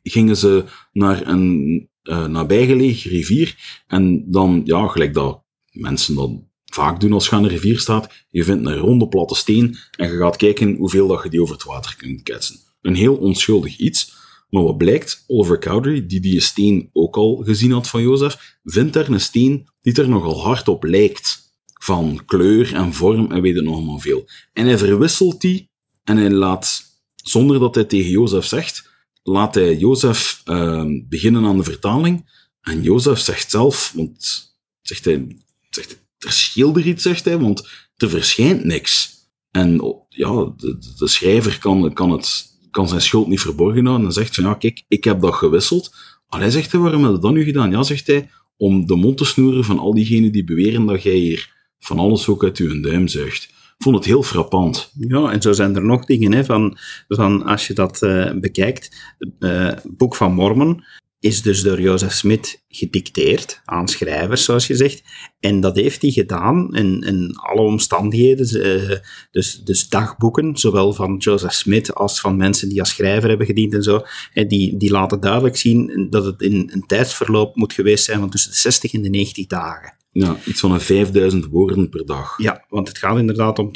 gingen ze naar een uh, nabijgelegen rivier en dan, ja, gelijk dat mensen dat vaak doen als je aan een rivier staat, je vindt een ronde platte steen en je gaat kijken hoeveel dat je die over het water kunt ketsen. Een heel onschuldig iets, maar wat blijkt, Oliver Cowdery, die die steen ook al gezien had van Jozef, vindt er een steen die er nogal hard op lijkt. Van kleur en vorm en weet het nog allemaal veel. En hij verwisselt die en hij laat, zonder dat hij tegen Jozef zegt, laat hij Jozef uh, beginnen aan de vertaling. En Jozef zegt zelf, want zegt hij, zegt, er scheelt er iets, zegt hij, want er verschijnt niks. En ja, de, de schrijver kan, kan, het, kan zijn schuld niet verborgen houden en zegt van, ja, kijk, ik heb dat gewisseld. Maar hij zegt, waarom heb je dat nu gedaan? Ja, zegt hij, om de mond te snoeren van al diegenen die beweren dat jij hier van alles ook uit uw duim zuigt vond het heel frappant. Ja, en zo zijn er nog dingen, hè, van, van als je dat uh, bekijkt. Uh, Boek van Mormon, is dus door Jozef Smit gedicteerd aan schrijvers, zoals je zegt. En dat heeft hij gedaan in, in alle omstandigheden. Uh, dus, dus dagboeken, zowel van Joseph Smith als van mensen die als schrijver hebben gediend en zo, en die, die laten duidelijk zien dat het in een tijdsverloop moet geweest zijn van tussen de 60 en de 90 dagen. Ja, iets van een 5000 woorden per dag. Ja, want het gaat inderdaad om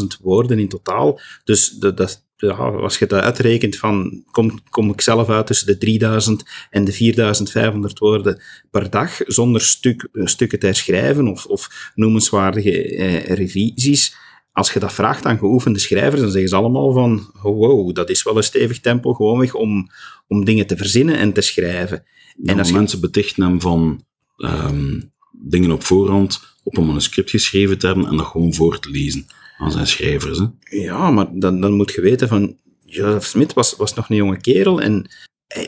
270.000 woorden in totaal. Dus dat, dat, ja, als je dat uitrekent, van, kom, kom ik zelf uit tussen de 3000 en de 4500 woorden per dag, zonder stuk, stukken te herschrijven of, of noemenswaardige eh, revisies. Als je dat vraagt aan geoefende schrijvers, dan zeggen ze allemaal van, oh, wow, dat is wel een stevig tempo gewoonweg om, om dingen te verzinnen en te schrijven. en als mensen betichten hem van um, dingen op voorhand op een manuscript geschreven te hebben en dat gewoon voor te lezen aan zijn schrijvers. Hè? Ja, maar dan, dan moet je weten van, Joseph Smith was, was nog een jonge kerel en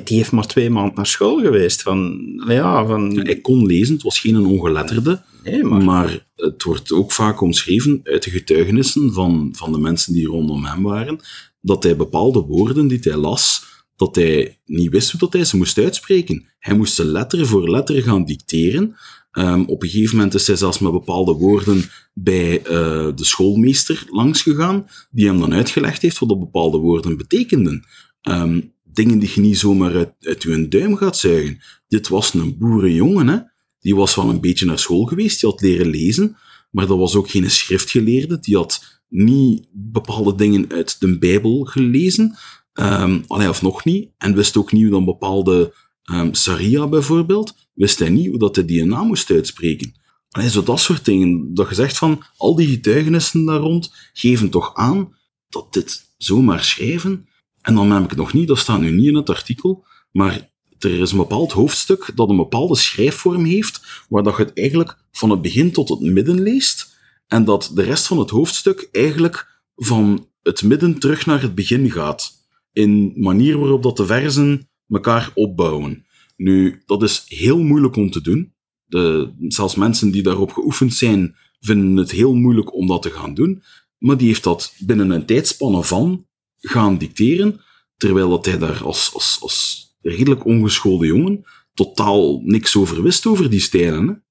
die heeft maar twee maanden naar school geweest. Van, ja, van... hij kon lezen, het was geen ongeletterde, nee, maar... maar... het wordt ook vaak omschreven uit de getuigenissen van, van de mensen die rondom hem waren, dat hij bepaalde woorden die hij las, dat hij niet wist hoe dat hij ze moest uitspreken. Hij moest ze letter voor letter gaan dicteren, Um, op een gegeven moment is hij zelfs met bepaalde woorden bij uh, de schoolmeester langsgegaan, die hem dan uitgelegd heeft wat dat bepaalde woorden betekenden. Um, dingen die je niet zomaar uit, uit je duim gaat zuigen. Dit was een boerenjongen, hè. Die was wel een beetje naar school geweest, die had leren lezen, maar dat was ook geen schriftgeleerde, die had niet bepaalde dingen uit de Bijbel gelezen, um, of nog niet, en wist ook niet hoe dan bepaalde um, Saria bijvoorbeeld, wist hij niet hoe dat hij die naam moest uitspreken. Allee, zo dat soort dingen. Dat je zegt van, al die getuigenissen daar rond geven toch aan dat dit zomaar schrijven. En dan heb ik het nog niet, dat staat nu niet in het artikel, maar er is een bepaald hoofdstuk dat een bepaalde schrijfvorm heeft, waar dat je het eigenlijk van het begin tot het midden leest, en dat de rest van het hoofdstuk eigenlijk van het midden terug naar het begin gaat. In manier waarop dat de verzen elkaar opbouwen. Nu, dat is heel moeilijk om te doen. De, zelfs mensen die daarop geoefend zijn, vinden het heel moeilijk om dat te gaan doen. Maar die heeft dat binnen een tijdspanne van gaan dicteren, terwijl dat hij daar als, als, als redelijk ongeschoolde jongen totaal niks over wist over die stijlen.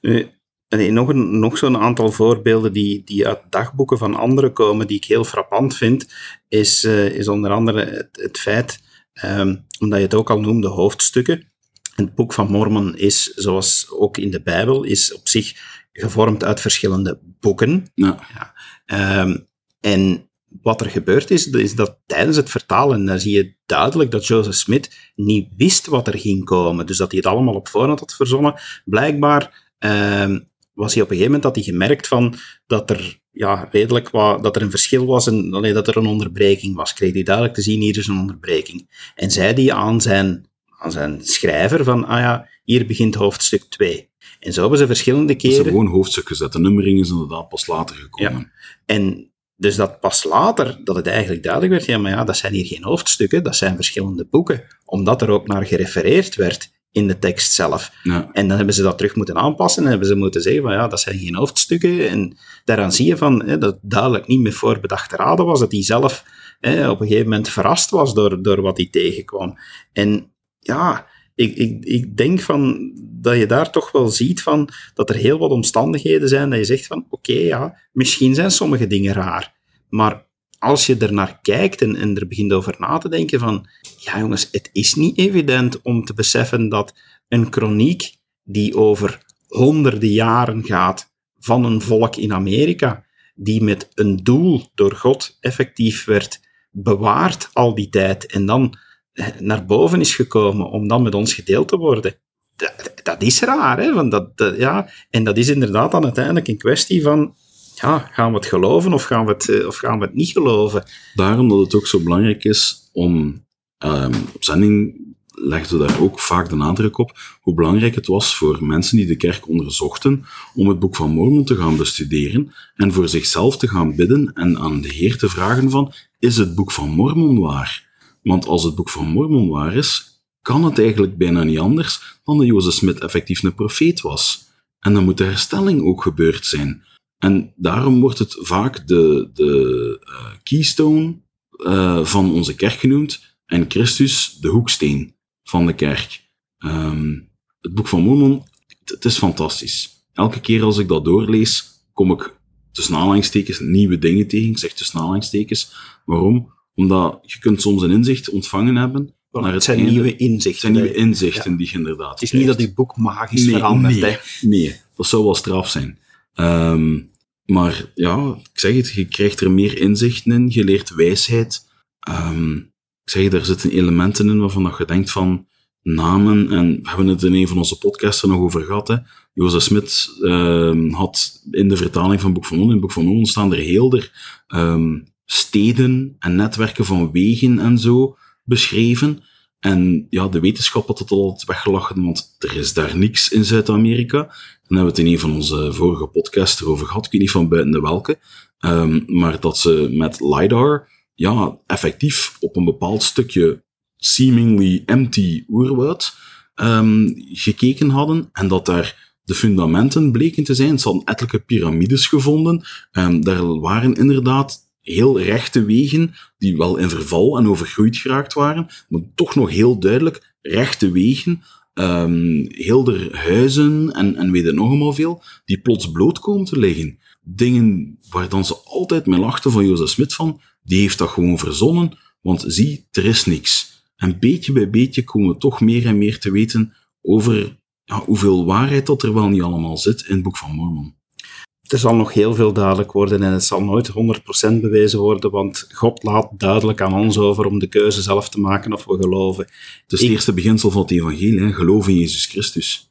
Nee, nog, een, zo'n aantal voorbeelden die, die uit dagboeken van anderen komen, die ik heel frappant vind, is, uh, is onder andere het, het feit Um, omdat je het ook al noemde, hoofdstukken. Het boek van Mormon is, zoals ook in de Bijbel, is op zich gevormd uit verschillende boeken. Ja. ja. Um, en wat er gebeurd is, is dat tijdens het vertalen, dan zie je duidelijk dat Joseph Smith niet wist wat er ging komen. Dus dat hij het allemaal op voorhand had verzonnen. Blijkbaar um, was hij op een gegeven moment dat hij gemerkt van dat er ja, redelijk wat, dat er een verschil was en alleen dat er een onderbreking was. Kreeg hij duidelijk te zien, hier is een onderbreking. En zei hij aan zijn, aan zijn schrijver van, ah ja, hier begint hoofdstuk 2. En zo hebben ze verschillende keren... Ze hebben gewoon hoofdstuk gezet. De nummering is inderdaad pas later gekomen. Ja. En dus dat pas later, dat het eigenlijk duidelijk werd, ja, maar ja, dat zijn hier geen hoofdstukken, dat zijn verschillende boeken. Omdat er ook naar gerefereerd werd in de tekst zelf. Ja. En dan hebben ze dat terug moeten aanpassen en hebben ze moeten zeggen van ja, dat zijn geen hoofdstukken. En daaraan zie je van, hè, dat het duidelijk niet meer voorbedachte raden was, dat hij zelf hè, op een gegeven moment verrast was door, door wat hij tegenkwam. En ja, ik, ik, ik denk van, dat je daar toch wel ziet van, dat er heel wat omstandigheden zijn dat je zegt van oké, ja, misschien zijn sommige dingen raar, maar als je er naar kijkt en, er begint over na te denken van, ja jongens, het is niet evident om te beseffen dat een chroniek die over honderden jaren gaat van een volk in Amerika, die met een doel door God effectief werd bewaard al die tijd en dan eh, naar boven is gekomen om dan met ons gedeeld te worden. Dat, dat is raar, hè? Want dat, dat, ja. En dat is inderdaad dan uiteindelijk een kwestie van ja, gaan we het geloven of gaan we het, eh, of gaan we het niet geloven? Daarom dat het ook zo belangrijk is om um, op zending legden daar ook vaak de nadruk op hoe belangrijk het was voor mensen die de kerk onderzochten om het boek van Mormon te gaan bestuderen en voor zichzelf te gaan bidden en aan de Heer te vragen van, is het boek van Mormon waar? Want als het boek van Mormon waar is, kan het eigenlijk bijna niet anders dan dat Jozef Smith effectief een profeet was. En dan moet de herstelling ook gebeurd zijn. En daarom wordt het vaak de, de uh, keystone uh, van onze kerk genoemd en Christus de hoeksteen. van de kerk. Ehm, het Boek van Mormon, het, het is fantastisch. Elke keer als ik dat doorlees, kom ik tussen aanhalingstekens nieuwe dingen tegen. Ik zeg tussen aanhalingstekens. Waarom? Omdat je kunt soms een inzicht ontvangen hebben. Naar het zijn einde. nieuwe inzichten. Het zijn nieuwe inzichten die je inderdaad Het is niet dat je boek magisch nee, verandert. Nee, hè. nee, dat zou wel straf zijn. Ehm, maar ja, ik zeg het, je krijgt er meer inzichten in, je leert wijsheid. Ehm, ik zeg er zitten elementen in waarvan dat je denkt van namen, en we hebben het in een van onze podcasts nog over gehad, hè. Jozef Smit ehm, had in de vertaling van Boek van Mormon, in Boek van Mormon staan er heel er ehm, steden en netwerken van wegen en zo beschreven. En ja, de wetenschap had het al weggelachen, want er is daar niks in Zuid-Amerika. Dan hebben we het in een van onze vorige podcasts erover gehad, ik weet niet van buiten de welke. Ehm, maar dat ze met LiDAR, ja, effectief op een bepaald stukje seemingly empty oerwoud ehm, gekeken hadden. En dat daar de fundamenten bleken te zijn. Ze hadden ettelijke piramides gevonden. Ehm, daar waren inderdaad heel rechte wegen, die wel in verval en overgroeid geraakt waren, maar toch nog heel duidelijk rechte wegen, ehm heel de huizen en, en weet ik nog allemaal veel, die plots bloot komen te liggen. Dingen waar dan ze altijd mee lachten van Jozef Smit van, die heeft dat gewoon verzonnen, want zie, er is niks. En beetje bij beetje komen we toch meer en meer te weten over ja, hoeveel waarheid dat er wel niet allemaal zit in het Boek van Mormon. Er zal nog heel veel duidelijk worden en het zal nooit 100% bewezen worden, want God laat duidelijk aan ons over om de keuze zelf te maken of we geloven. Het is Ik- het eerste beginsel van het evangelie, hè? geloof in Jezus Christus.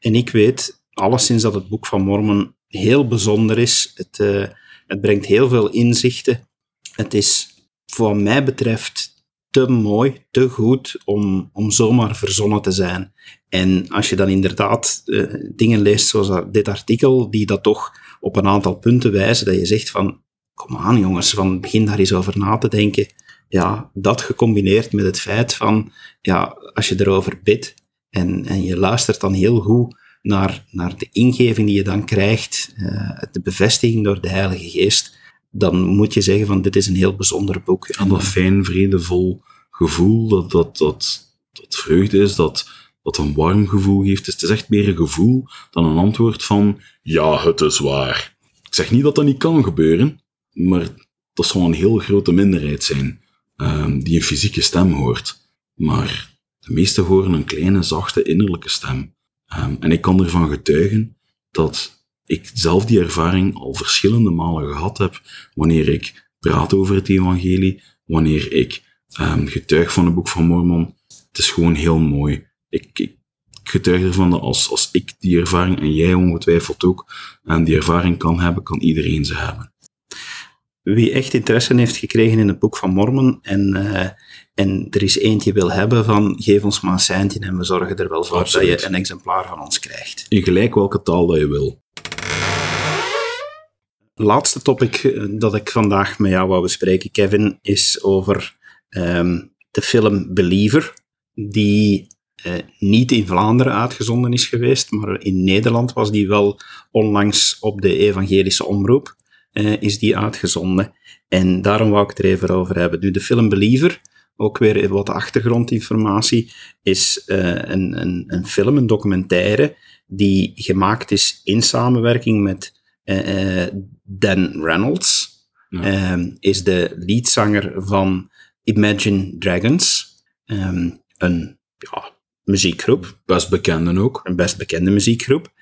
En ik weet, alleszins dat het Boek van Mormon heel bijzonder is. Het, eh, het brengt heel veel inzichten. Het is, voor wat mij betreft, te mooi, te goed om, om zomaar verzonnen te zijn. En als je dan inderdaad eh, dingen leest zoals dit artikel, die dat toch op een aantal punten wijzen, dat je zegt van, kom aan jongens, van begin daar eens over na te denken. Ja, dat gecombineerd met het feit van, ja, als je erover bidt en, en je luistert dan heel goed naar, naar de ingeving die je dan krijgt, eh, de bevestiging door de Heilige Geest, dan moet je zeggen van dit is een heel bijzonder boek. En dat fijn, vredevol gevoel, dat, dat, dat, dat vreugde is, dat, dat een warm gevoel geeft. Dus het is echt meer een gevoel dan een antwoord van, ja, het is waar. Ik zeg niet dat dat niet kan gebeuren, maar dat zal een heel grote minderheid zijn ehm, die een fysieke stem hoort. Maar de meesten horen een kleine, zachte, innerlijke stem. Ehm, en ik kan ervan getuigen dat ik zelf die ervaring al verschillende malen gehad heb wanneer ik praat over het evangelie, wanneer ik ehm, getuig van het boek van Mormon. Het is gewoon heel mooi. Ik, ik getuig ervan dat als, als ik die ervaring, en jij ongetwijfeld ook, en die ervaring kan hebben, kan iedereen ze hebben. Wie echt interesse heeft gekregen in het boek van Mormon en, eh, en er is eentje wil hebben van geef ons maar een seintje en we zorgen er wel voor Absoluut. dat je een exemplaar van ons krijgt. In gelijk welke taal dat je wil. Laatste topic eh, dat ik vandaag met jou wou bespreken, Kevin, is over ehm, de film Believer, die eh, niet in Vlaanderen uitgezonden is geweest, maar in Nederland was die wel onlangs op de evangelische omroep, eh, is die uitgezonden. En daarom wou ik het er even over hebben. Nu, de film Believer, ook weer wat achtergrondinformatie, is een, een, een film, een documentaire, die gemaakt is in samenwerking met Dan Reynolds Ja. ehm, is de leadzanger van Imagine Dragons, ehm, een ja, muziekgroep, Best bekenden ook. een best bekende muziekgroep.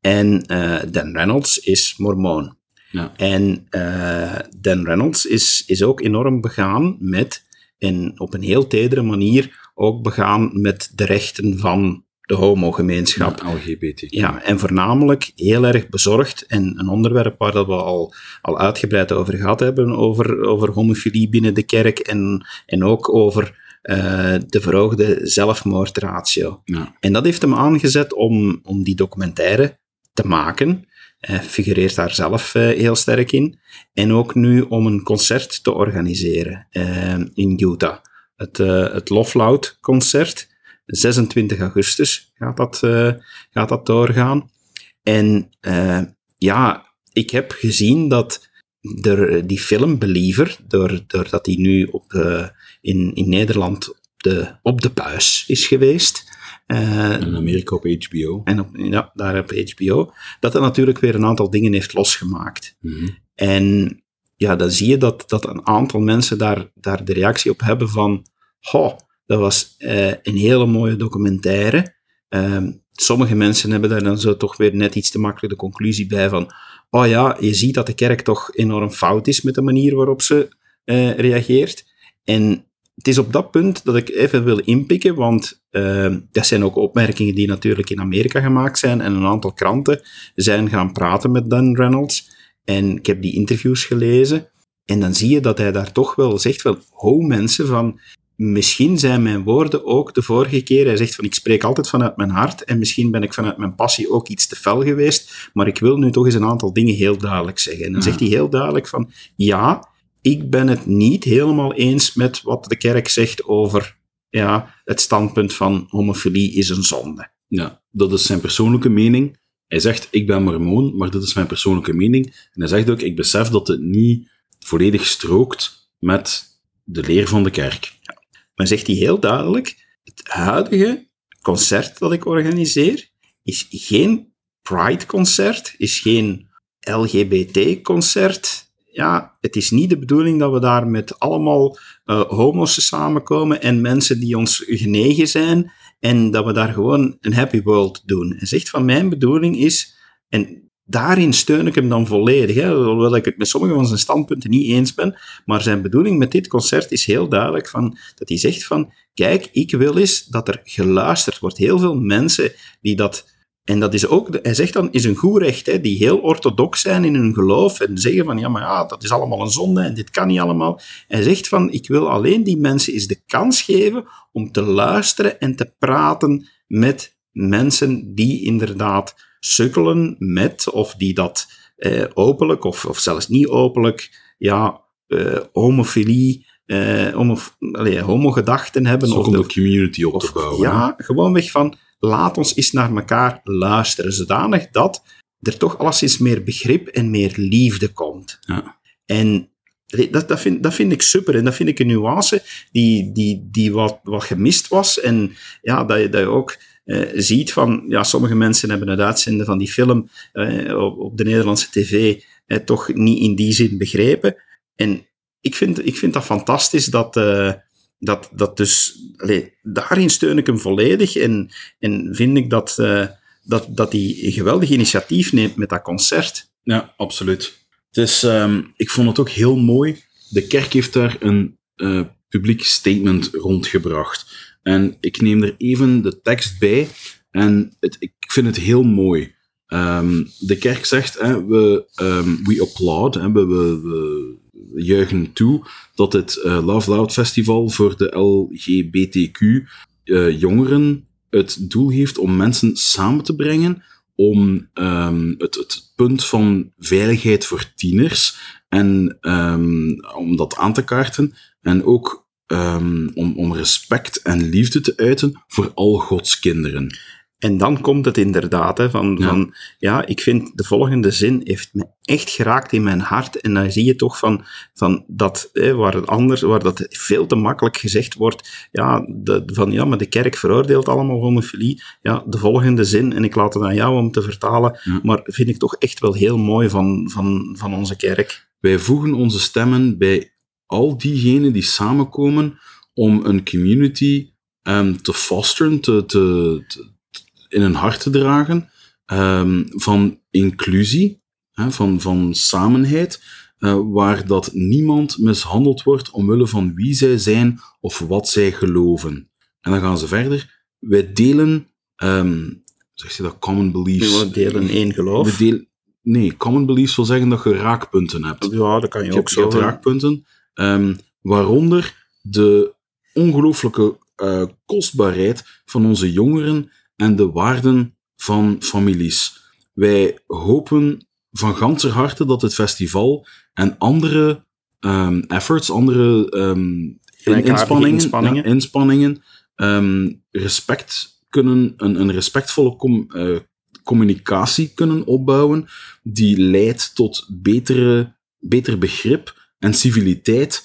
En eh, Dan Reynolds is mormoon. Ja. En eh, Dan Reynolds is, is ook enorm begaan met, en op een heel tedere manier, ook begaan met de rechten van de homogemeenschap. Ja, LGBT. Ja, en voornamelijk heel erg bezorgd. En een onderwerp waar dat we al, al uitgebreid over gehad hebben, over, over homofilie binnen de kerk en, en ook over eh, de verhoogde zelfmoordratio. Ja. En dat heeft hem aangezet om, om die documentaire te maken. Hij figureert daar zelf eh, heel sterk in. En ook nu om een concert te organiseren eh, in Utah. Het, het Love Loud concert. 26 augustus gaat dat, eh, gaat dat doorgaan. En eh, ja, ik heb gezien dat er, die film Believer, door, doordat die nu op, eh, in, in Nederland de, op de buis is geweest. Uh, in Amerika op HBO. En op, ja, daar op HBO. Dat dat natuurlijk weer een aantal dingen heeft losgemaakt. Mhm. En ja, dan zie je dat, dat een aantal mensen daar, daar de reactie op hebben van, dat was uh, een hele mooie documentaire. Uh, sommige mensen hebben daar dan zo toch weer net iets te makkelijk de conclusie bij van, oh ja, je ziet dat de kerk toch enorm fout is met de manier waarop ze uh, reageert. En het is op dat punt dat ik even wil inpikken, want uh, dat zijn ook opmerkingen die natuurlijk in Amerika gemaakt zijn en een aantal kranten zijn gaan praten met Dan Reynolds. En ik heb die interviews gelezen en dan zie je dat hij daar toch wel zegt van, ho mensen, van misschien zijn mijn woorden ook de vorige keer, hij zegt van ik spreek altijd vanuit mijn hart en misschien ben ik vanuit mijn passie ook iets te fel geweest, maar ik wil nu toch eens een aantal dingen heel duidelijk zeggen. En dan zegt hij heel duidelijk van ja, ik ben het niet helemaal eens met wat de kerk zegt over ja, het standpunt van homofilie is een zonde. Ja, dat is zijn persoonlijke mening. Hij zegt, ik ben mormoon, maar dit is mijn persoonlijke mening. En hij zegt ook, ik besef dat het niet volledig strookt met de leer van de kerk. Maar zegt hij heel duidelijk, het huidige concert dat ik organiseer is geen Pride-concert, is geen LGBT-concert, ja, het is niet de bedoeling dat we daar met allemaal uh, homo's samenkomen en mensen die ons genegen zijn en dat we daar gewoon een happy world doen. Hij zegt van mijn bedoeling is, en daarin steun ik hem dan volledig, hoewel ik het met sommige van zijn standpunten niet eens ben, maar zijn bedoeling met dit concert is heel duidelijk van, dat hij zegt van, kijk, ik wil eens dat er geluisterd wordt. Heel veel mensen die dat en dat is ook, hij zegt dan, is een goed recht, hè, die heel orthodox zijn in hun geloof en zeggen van, ja, maar ja, dat is allemaal een zonde en dit kan niet allemaal. Hij zegt van, ik wil alleen die mensen eens de kans geven om te luisteren en te praten met mensen die inderdaad sukkelen met, of die dat eh, openlijk of, of zelfs niet openlijk, ja, eh, homofilie, eh, homo, allez, homogedachten hebben. of om de community op te bouwen. Ja, gewoon weg van, laat ons eens naar elkaar luisteren, zodanig dat er toch alleszins meer begrip en meer liefde komt. Ja. En dat, dat, vind, dat vind ik super. En dat vind ik een nuance die, die, die wat, wat gemist was. En ja, dat je, dat je ook eh, ziet van... Ja, sommige mensen hebben het uitzenden van die film eh, op, de Nederlandse tv eh, toch niet in die zin begrepen. En ik vind, ik vind dat fantastisch dat... Dat, dat dus, allee, daarin steun ik hem volledig en, en vind ik dat, dat, dat hij een geweldig initiatief neemt met dat concert. Ja, absoluut. Dus um, ik vond het ook heel mooi. De kerk heeft daar een publiek statement rondgebracht. En ik neem er even de tekst bij. En het, ik vind het heel mooi. Um, de kerk zegt, hè, we, um, we applaud, hè, we, we, juichen toe dat het uh, Love Loud Festival voor de LGBTQ uh, jongeren het doel heeft om mensen samen te brengen om um, het, het, punt van veiligheid voor tieners en om dat aan te kaarten en ook um, om, om respect en liefde te uiten voor al Gods kinderen. En dan komt het inderdaad, hè, van, ja. van, ja, ik vind de volgende zin heeft me echt geraakt in mijn hart. En dan zie je toch van, van dat, hè, waar het anders, waar dat veel te makkelijk gezegd wordt, ja, de, van, ja, maar de kerk veroordeelt allemaal homofilie. Ja, de volgende zin, en ik laat het aan jou om te vertalen, ja. maar vind ik toch echt wel heel mooi van, van, van onze kerk. Wij voegen onze stemmen bij al diegenen die samenkomen om een community um, te fosteren, te, te, te in hun hart te dragen um, van inclusie, hè, van, van samenheid, uh, waar dat niemand mishandeld wordt omwille van wie zij zijn of wat zij geloven. En dan gaan ze verder. Wij delen, um, zeg je dat, common beliefs. We delen één geloof. We delen, nee, common beliefs wil zeggen dat je raakpunten hebt. Ja, dat kan je, je ook zo. Je hebt raakpunten, um, waaronder de ongelooflijke uh, kostbaarheid van onze jongeren en de waarden van families. Wij hopen van ganser harte dat het festival en andere um, efforts, andere um, inspanningen, inspanningen, um, respect kunnen, een, een respectvolle com, uh, communicatie kunnen opbouwen die leidt tot betere, beter begrip en civiliteit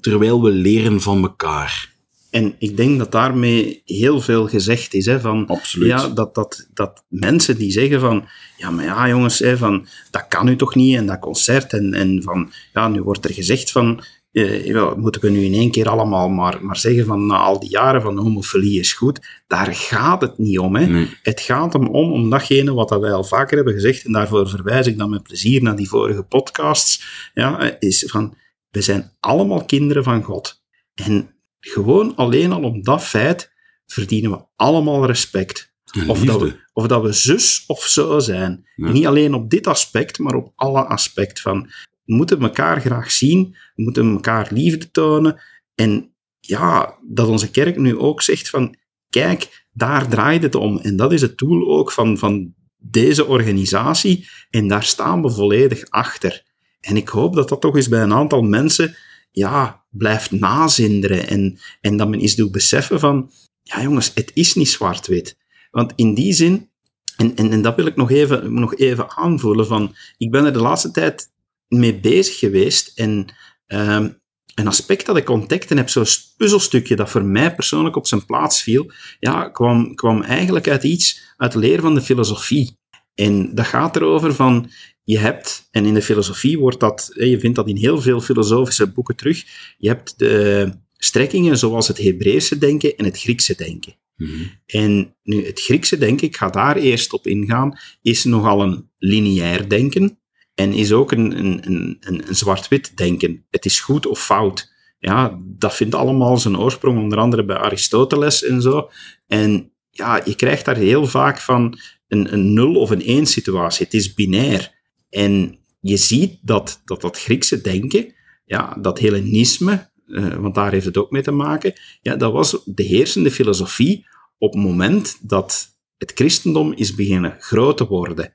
terwijl we leren van elkaar. En ik denk dat daarmee heel veel gezegd is. Hè, van, Absoluut. Ja, dat, dat, dat mensen die zeggen van, ja, maar ja, jongens, hè, van, dat kan u toch niet, en dat concert, en, en van, ja, nu wordt er gezegd van, eh, moeten we nu in één keer allemaal maar, maar zeggen van, na al die jaren van homofilie is goed. Daar gaat het niet om. Hè. Nee. Het gaat hem om, om datgene wat dat wij al vaker hebben gezegd, en daarvoor verwijs ik dan met plezier naar die vorige podcasts, ja, eh, is van, we zijn allemaal kinderen van God. En gewoon alleen al om dat feit verdienen we allemaal respect. Of dat, we, of dat we zus of zo zijn. Ja. Niet alleen op dit aspect, maar op alle aspecten van. We moeten elkaar graag zien, we moeten elkaar liefde tonen. En ja, dat onze kerk nu ook zegt van, kijk, daar draait het om. En dat is het doel ook van, van deze organisatie. En daar staan we volledig achter. En ik hoop dat dat toch eens bij een aantal mensen ja, blijft nazinderen. En, en dat men eens doet beseffen van, ja jongens, het is niet zwart-wit. Want in die zin, en, en, en dat wil ik nog even, nog even aanvoelen, van, ik ben er de laatste tijd mee bezig geweest en ehm, een aspect dat ik ontdekte heb, zo'n puzzelstukje dat voor mij persoonlijk op zijn plaats viel, ja, kwam, kwam eigenlijk uit iets uit de leer van de filosofie. En dat gaat erover van, je hebt, en in de filosofie wordt dat, je vindt dat in heel veel filosofische boeken terug, je hebt de strekkingen zoals het Hebreeuwse denken en het Griekse denken. Mhm. En nu, het Griekse denken, ik ga daar eerst op ingaan, is nogal een lineair denken en is ook een, een, een, een zwart-wit denken. Het is goed of fout. Ja, dat vindt allemaal zijn oorsprong, onder andere bij Aristoteles en zo. En ja, je krijgt daar heel vaak van een, een nul of een één situatie. Het is binair. En je ziet dat dat, dat Griekse denken, ja, dat Hellenisme, eh, want daar heeft het ook mee te maken, ja, dat was de heersende filosofie op het moment dat het christendom is beginnen groot te worden.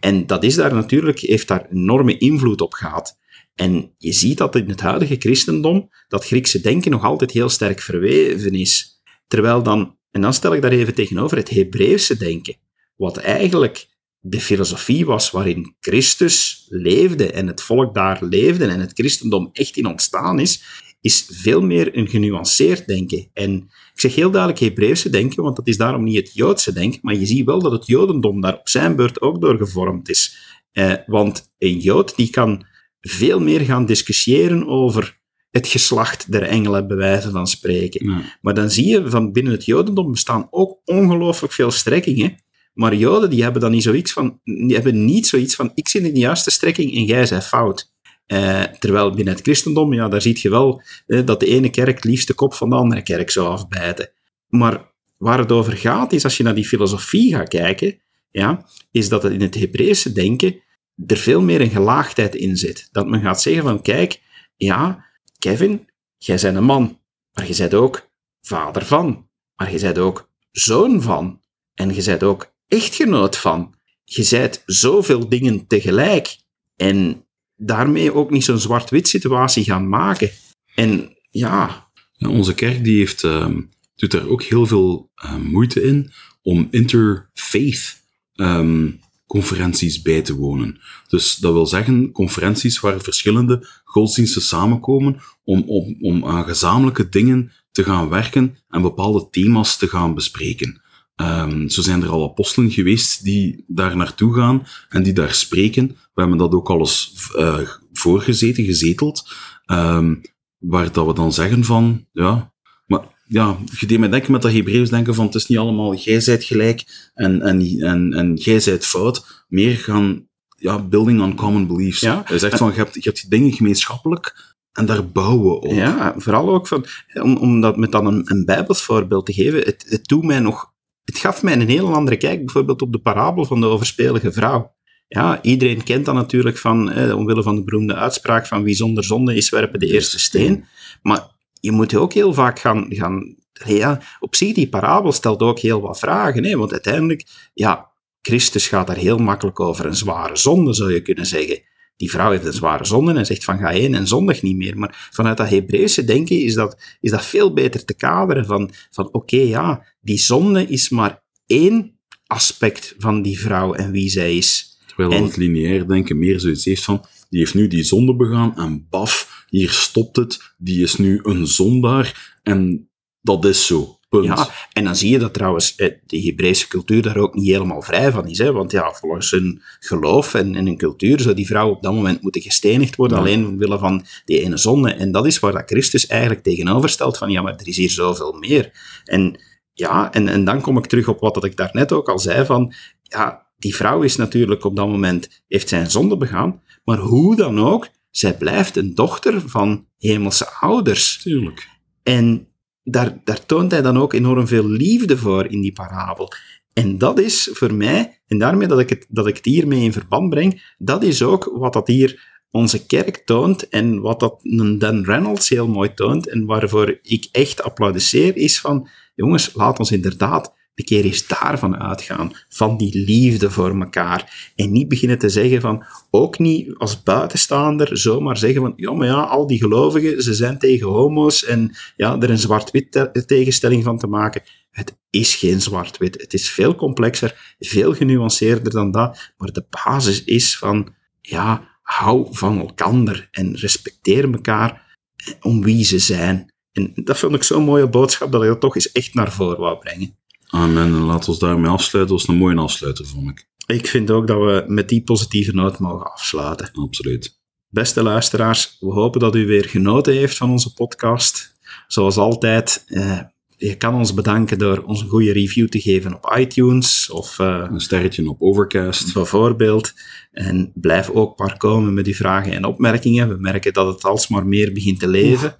En dat is daar natuurlijk, heeft daar enorme invloed op gehad. En je ziet dat in het huidige christendom dat Griekse denken nog altijd heel sterk verweven is. Terwijl dan, en dan stel ik daar even tegenover, het Hebreeuwse denken, wat eigenlijk de filosofie was waarin Christus leefde en het volk daar leefde en het christendom echt in ontstaan is, is veel meer een genuanceerd denken. En ik zeg heel duidelijk Hebreeuwse denken, want dat is daarom niet het Joodse denken, maar je ziet wel dat het Jodendom daar op zijn beurt ook door gevormd is. Eh, want een Jood die kan veel meer gaan discussiëren over het geslacht der engelen, bij wijze van spreken. Ja. Maar dan zie je van binnen het Jodendom bestaan ook ongelooflijk veel strekkingen. Maar Joden die hebben dan niet zoiets van, die hebben niet zoiets van, ik zit in de juiste strekking en jij bent fout. Eh, terwijl binnen het christendom, ja, daar zie je wel eh, dat de ene kerk liefst de kop van de andere kerk zou afbijten. Maar waar het over gaat, is als je naar die filosofie gaat kijken, ja, is dat het in het Hebreeuwse denken er veel meer een gelaagdheid in zit. Dat men gaat zeggen van, kijk, ja, Kevin, jij bent een man, maar je bent ook vader van, maar je bent ook zoon van, en je bent ook echtgenoot van. Je bent zoveel dingen tegelijk. En daarmee ook niet zo'n zwart-wit situatie gaan maken. En ja, onze kerk die heeft, ehm, doet daar ook heel veel eh, moeite in om interfaith ehm, conferenties bij te wonen. Dus dat wil zeggen conferenties waar verschillende godsdiensten samenkomen om, om, om aan gezamenlijke dingen te gaan werken en bepaalde thema's te gaan bespreken. Ehm, zo zijn er al apostelen geweest die daar naartoe gaan en die daar spreken. We hebben dat ook al eens eh, voorgezeten, gezeteld. Ehm, waar dat we dan zeggen van, ja, maar ja, je deed mij denken met dat Hebreeuws denken van, het is niet allemaal, jij zijt gelijk en, en, en, en jij zijt fout. Meer gaan, ja, building on common beliefs. Ja. Hij zegt van, je hebt, je hebt die dingen gemeenschappelijk en daar bouwen we op. ja vooral ook van, om, om dat met dan een, een bijbels voorbeeld te geven, het, het doet mij nog, het gaf mij een heel andere kijk, bijvoorbeeld op de parabel van de overspelige vrouw. Ja, iedereen kent dat natuurlijk van, eh, omwille van de beroemde uitspraak van wie zonder zonde is, werpen de eerste steen. Maar je moet ook heel vaak gaan, gaan ja, op zich, die parabel stelt ook heel wat vragen, hè, want uiteindelijk, ja, Christus gaat daar heel makkelijk over een zware zonde, zou je kunnen zeggen. Die vrouw heeft een zware zonde en zegt van ga heen en zondig niet meer. Maar vanuit dat Hebreeuwse denken is dat, is dat veel beter te kaderen van, van oké, ja, die zonde is maar één aspect van die vrouw en wie zij is. Terwijl En- het lineair denken meer zoiets heeft van, die heeft nu die zonde begaan en baf, hier stopt het, die is nu een zondaar. En dat is zo. Punt. Ja, en dan zie je dat trouwens eh, de Hebreeuwse cultuur daar ook niet helemaal vrij van is. Hè? Want ja, volgens hun geloof en, en hun cultuur zou die vrouw op dat moment moeten gestenigd worden, Ja. alleen omwille van die ene zonde. En dat is waar dat Christus eigenlijk tegenover stelt van, ja, maar er is hier zoveel meer. En ja, en, en dan kom ik terug op wat dat ik daarnet ook al zei van, ja, die vrouw is natuurlijk op dat moment, heeft zijn zonde begaan, maar hoe dan ook, zij blijft een dochter van hemelse ouders. Tuurlijk. En daar, daar toont hij dan ook enorm veel liefde voor in die parabel. En dat is voor mij, en daarmee dat ik het, dat ik het hiermee in verband breng, dat is ook wat dat hier onze kerk toont en wat dat een Dan Reynolds heel mooi toont en waarvoor ik echt applaudisseer, is van, jongens, laat ons inderdaad een keer eens daarvan uitgaan, van die liefde voor elkaar. En niet beginnen te zeggen van, ook niet als buitenstaander, zomaar zeggen van, ja, maar ja, al die gelovigen, ze zijn tegen homo's en ja, er een zwart-wit te- tegenstelling van te maken. Het is geen zwart-wit. Het is veel complexer, veel genuanceerder dan dat. Maar de basis is van, ja, hou van elkander en respecteer elkaar om wie ze zijn. En dat vond ik zo'n mooie boodschap dat ik dat toch eens echt naar voren wou brengen. Amen. En laten we ons daarmee afsluiten. Dat was een mooie afsluiter, vond ik. Ik vind ook dat we met die positieve noot mogen afsluiten. Absoluut. Beste luisteraars, we hopen dat u weer genoten heeft van onze podcast. Zoals altijd, eh, je kan ons bedanken door ons een goede review te geven op iTunes of eh, Een sterretje op Overcast. bijvoorbeeld. En blijf ook maar komen met uw vragen en opmerkingen. We merken dat het alsmaar meer begint te leven.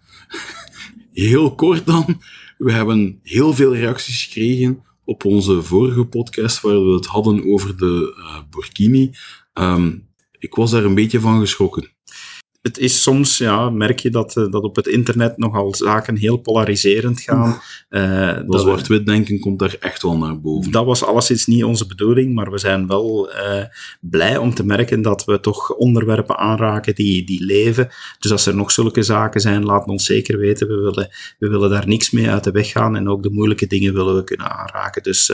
Heel kort dan. We hebben heel veel reacties gekregen op onze vorige podcast, waar we het hadden over de eh, Burkini. Ehm, ik was daar een beetje van geschrokken. Het is soms, ja, merk je dat, eh, dat op het internet nogal zaken heel polariserend gaan. Eh, Dat we- zwart-wit denken komt daar echt wel naar boven. Dat was alleszins niet onze bedoeling, maar we zijn wel eh, blij om te merken dat we toch onderwerpen aanraken die, die leven. Dus als er nog zulke zaken zijn, laat ons zeker weten. We willen, we willen daar niks mee uit de weg gaan en ook de moeilijke dingen willen we kunnen aanraken. Dus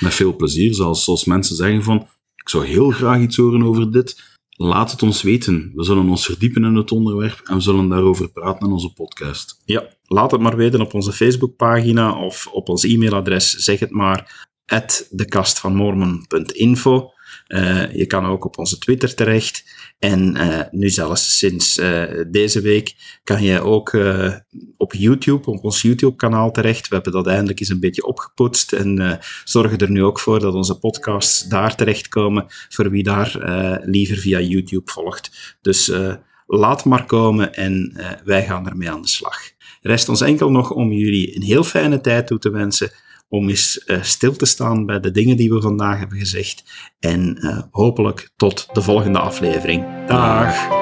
Met veel plezier, zoals, zoals mensen zeggen van, ik zou heel graag iets horen over dit. Laat het ons weten. We zullen ons verdiepen in het onderwerp en we zullen daarover praten in onze podcast. ja, laat het maar weten op onze Facebookpagina of op ons e-mailadres, zeg het maar, at dekastvanmormon.info. Eh, je kan ook op onze Twitter terecht. En eh, nu zelfs sinds eh, deze week kan je ook op YouTube, op ons YouTube-kanaal terecht. We hebben dat eindelijk eens een beetje opgepoetst en zorgen er nu ook voor dat onze podcasts daar terechtkomen, voor wie daar liever via YouTube volgt. Dus laat maar komen en wij gaan ermee aan de slag. Rest ons enkel nog om jullie een heel fijne tijd toe te wensen, om eens eh, stil te staan bij de dingen die we vandaag hebben gezegd. En eh, hopelijk tot de volgende aflevering. Dag!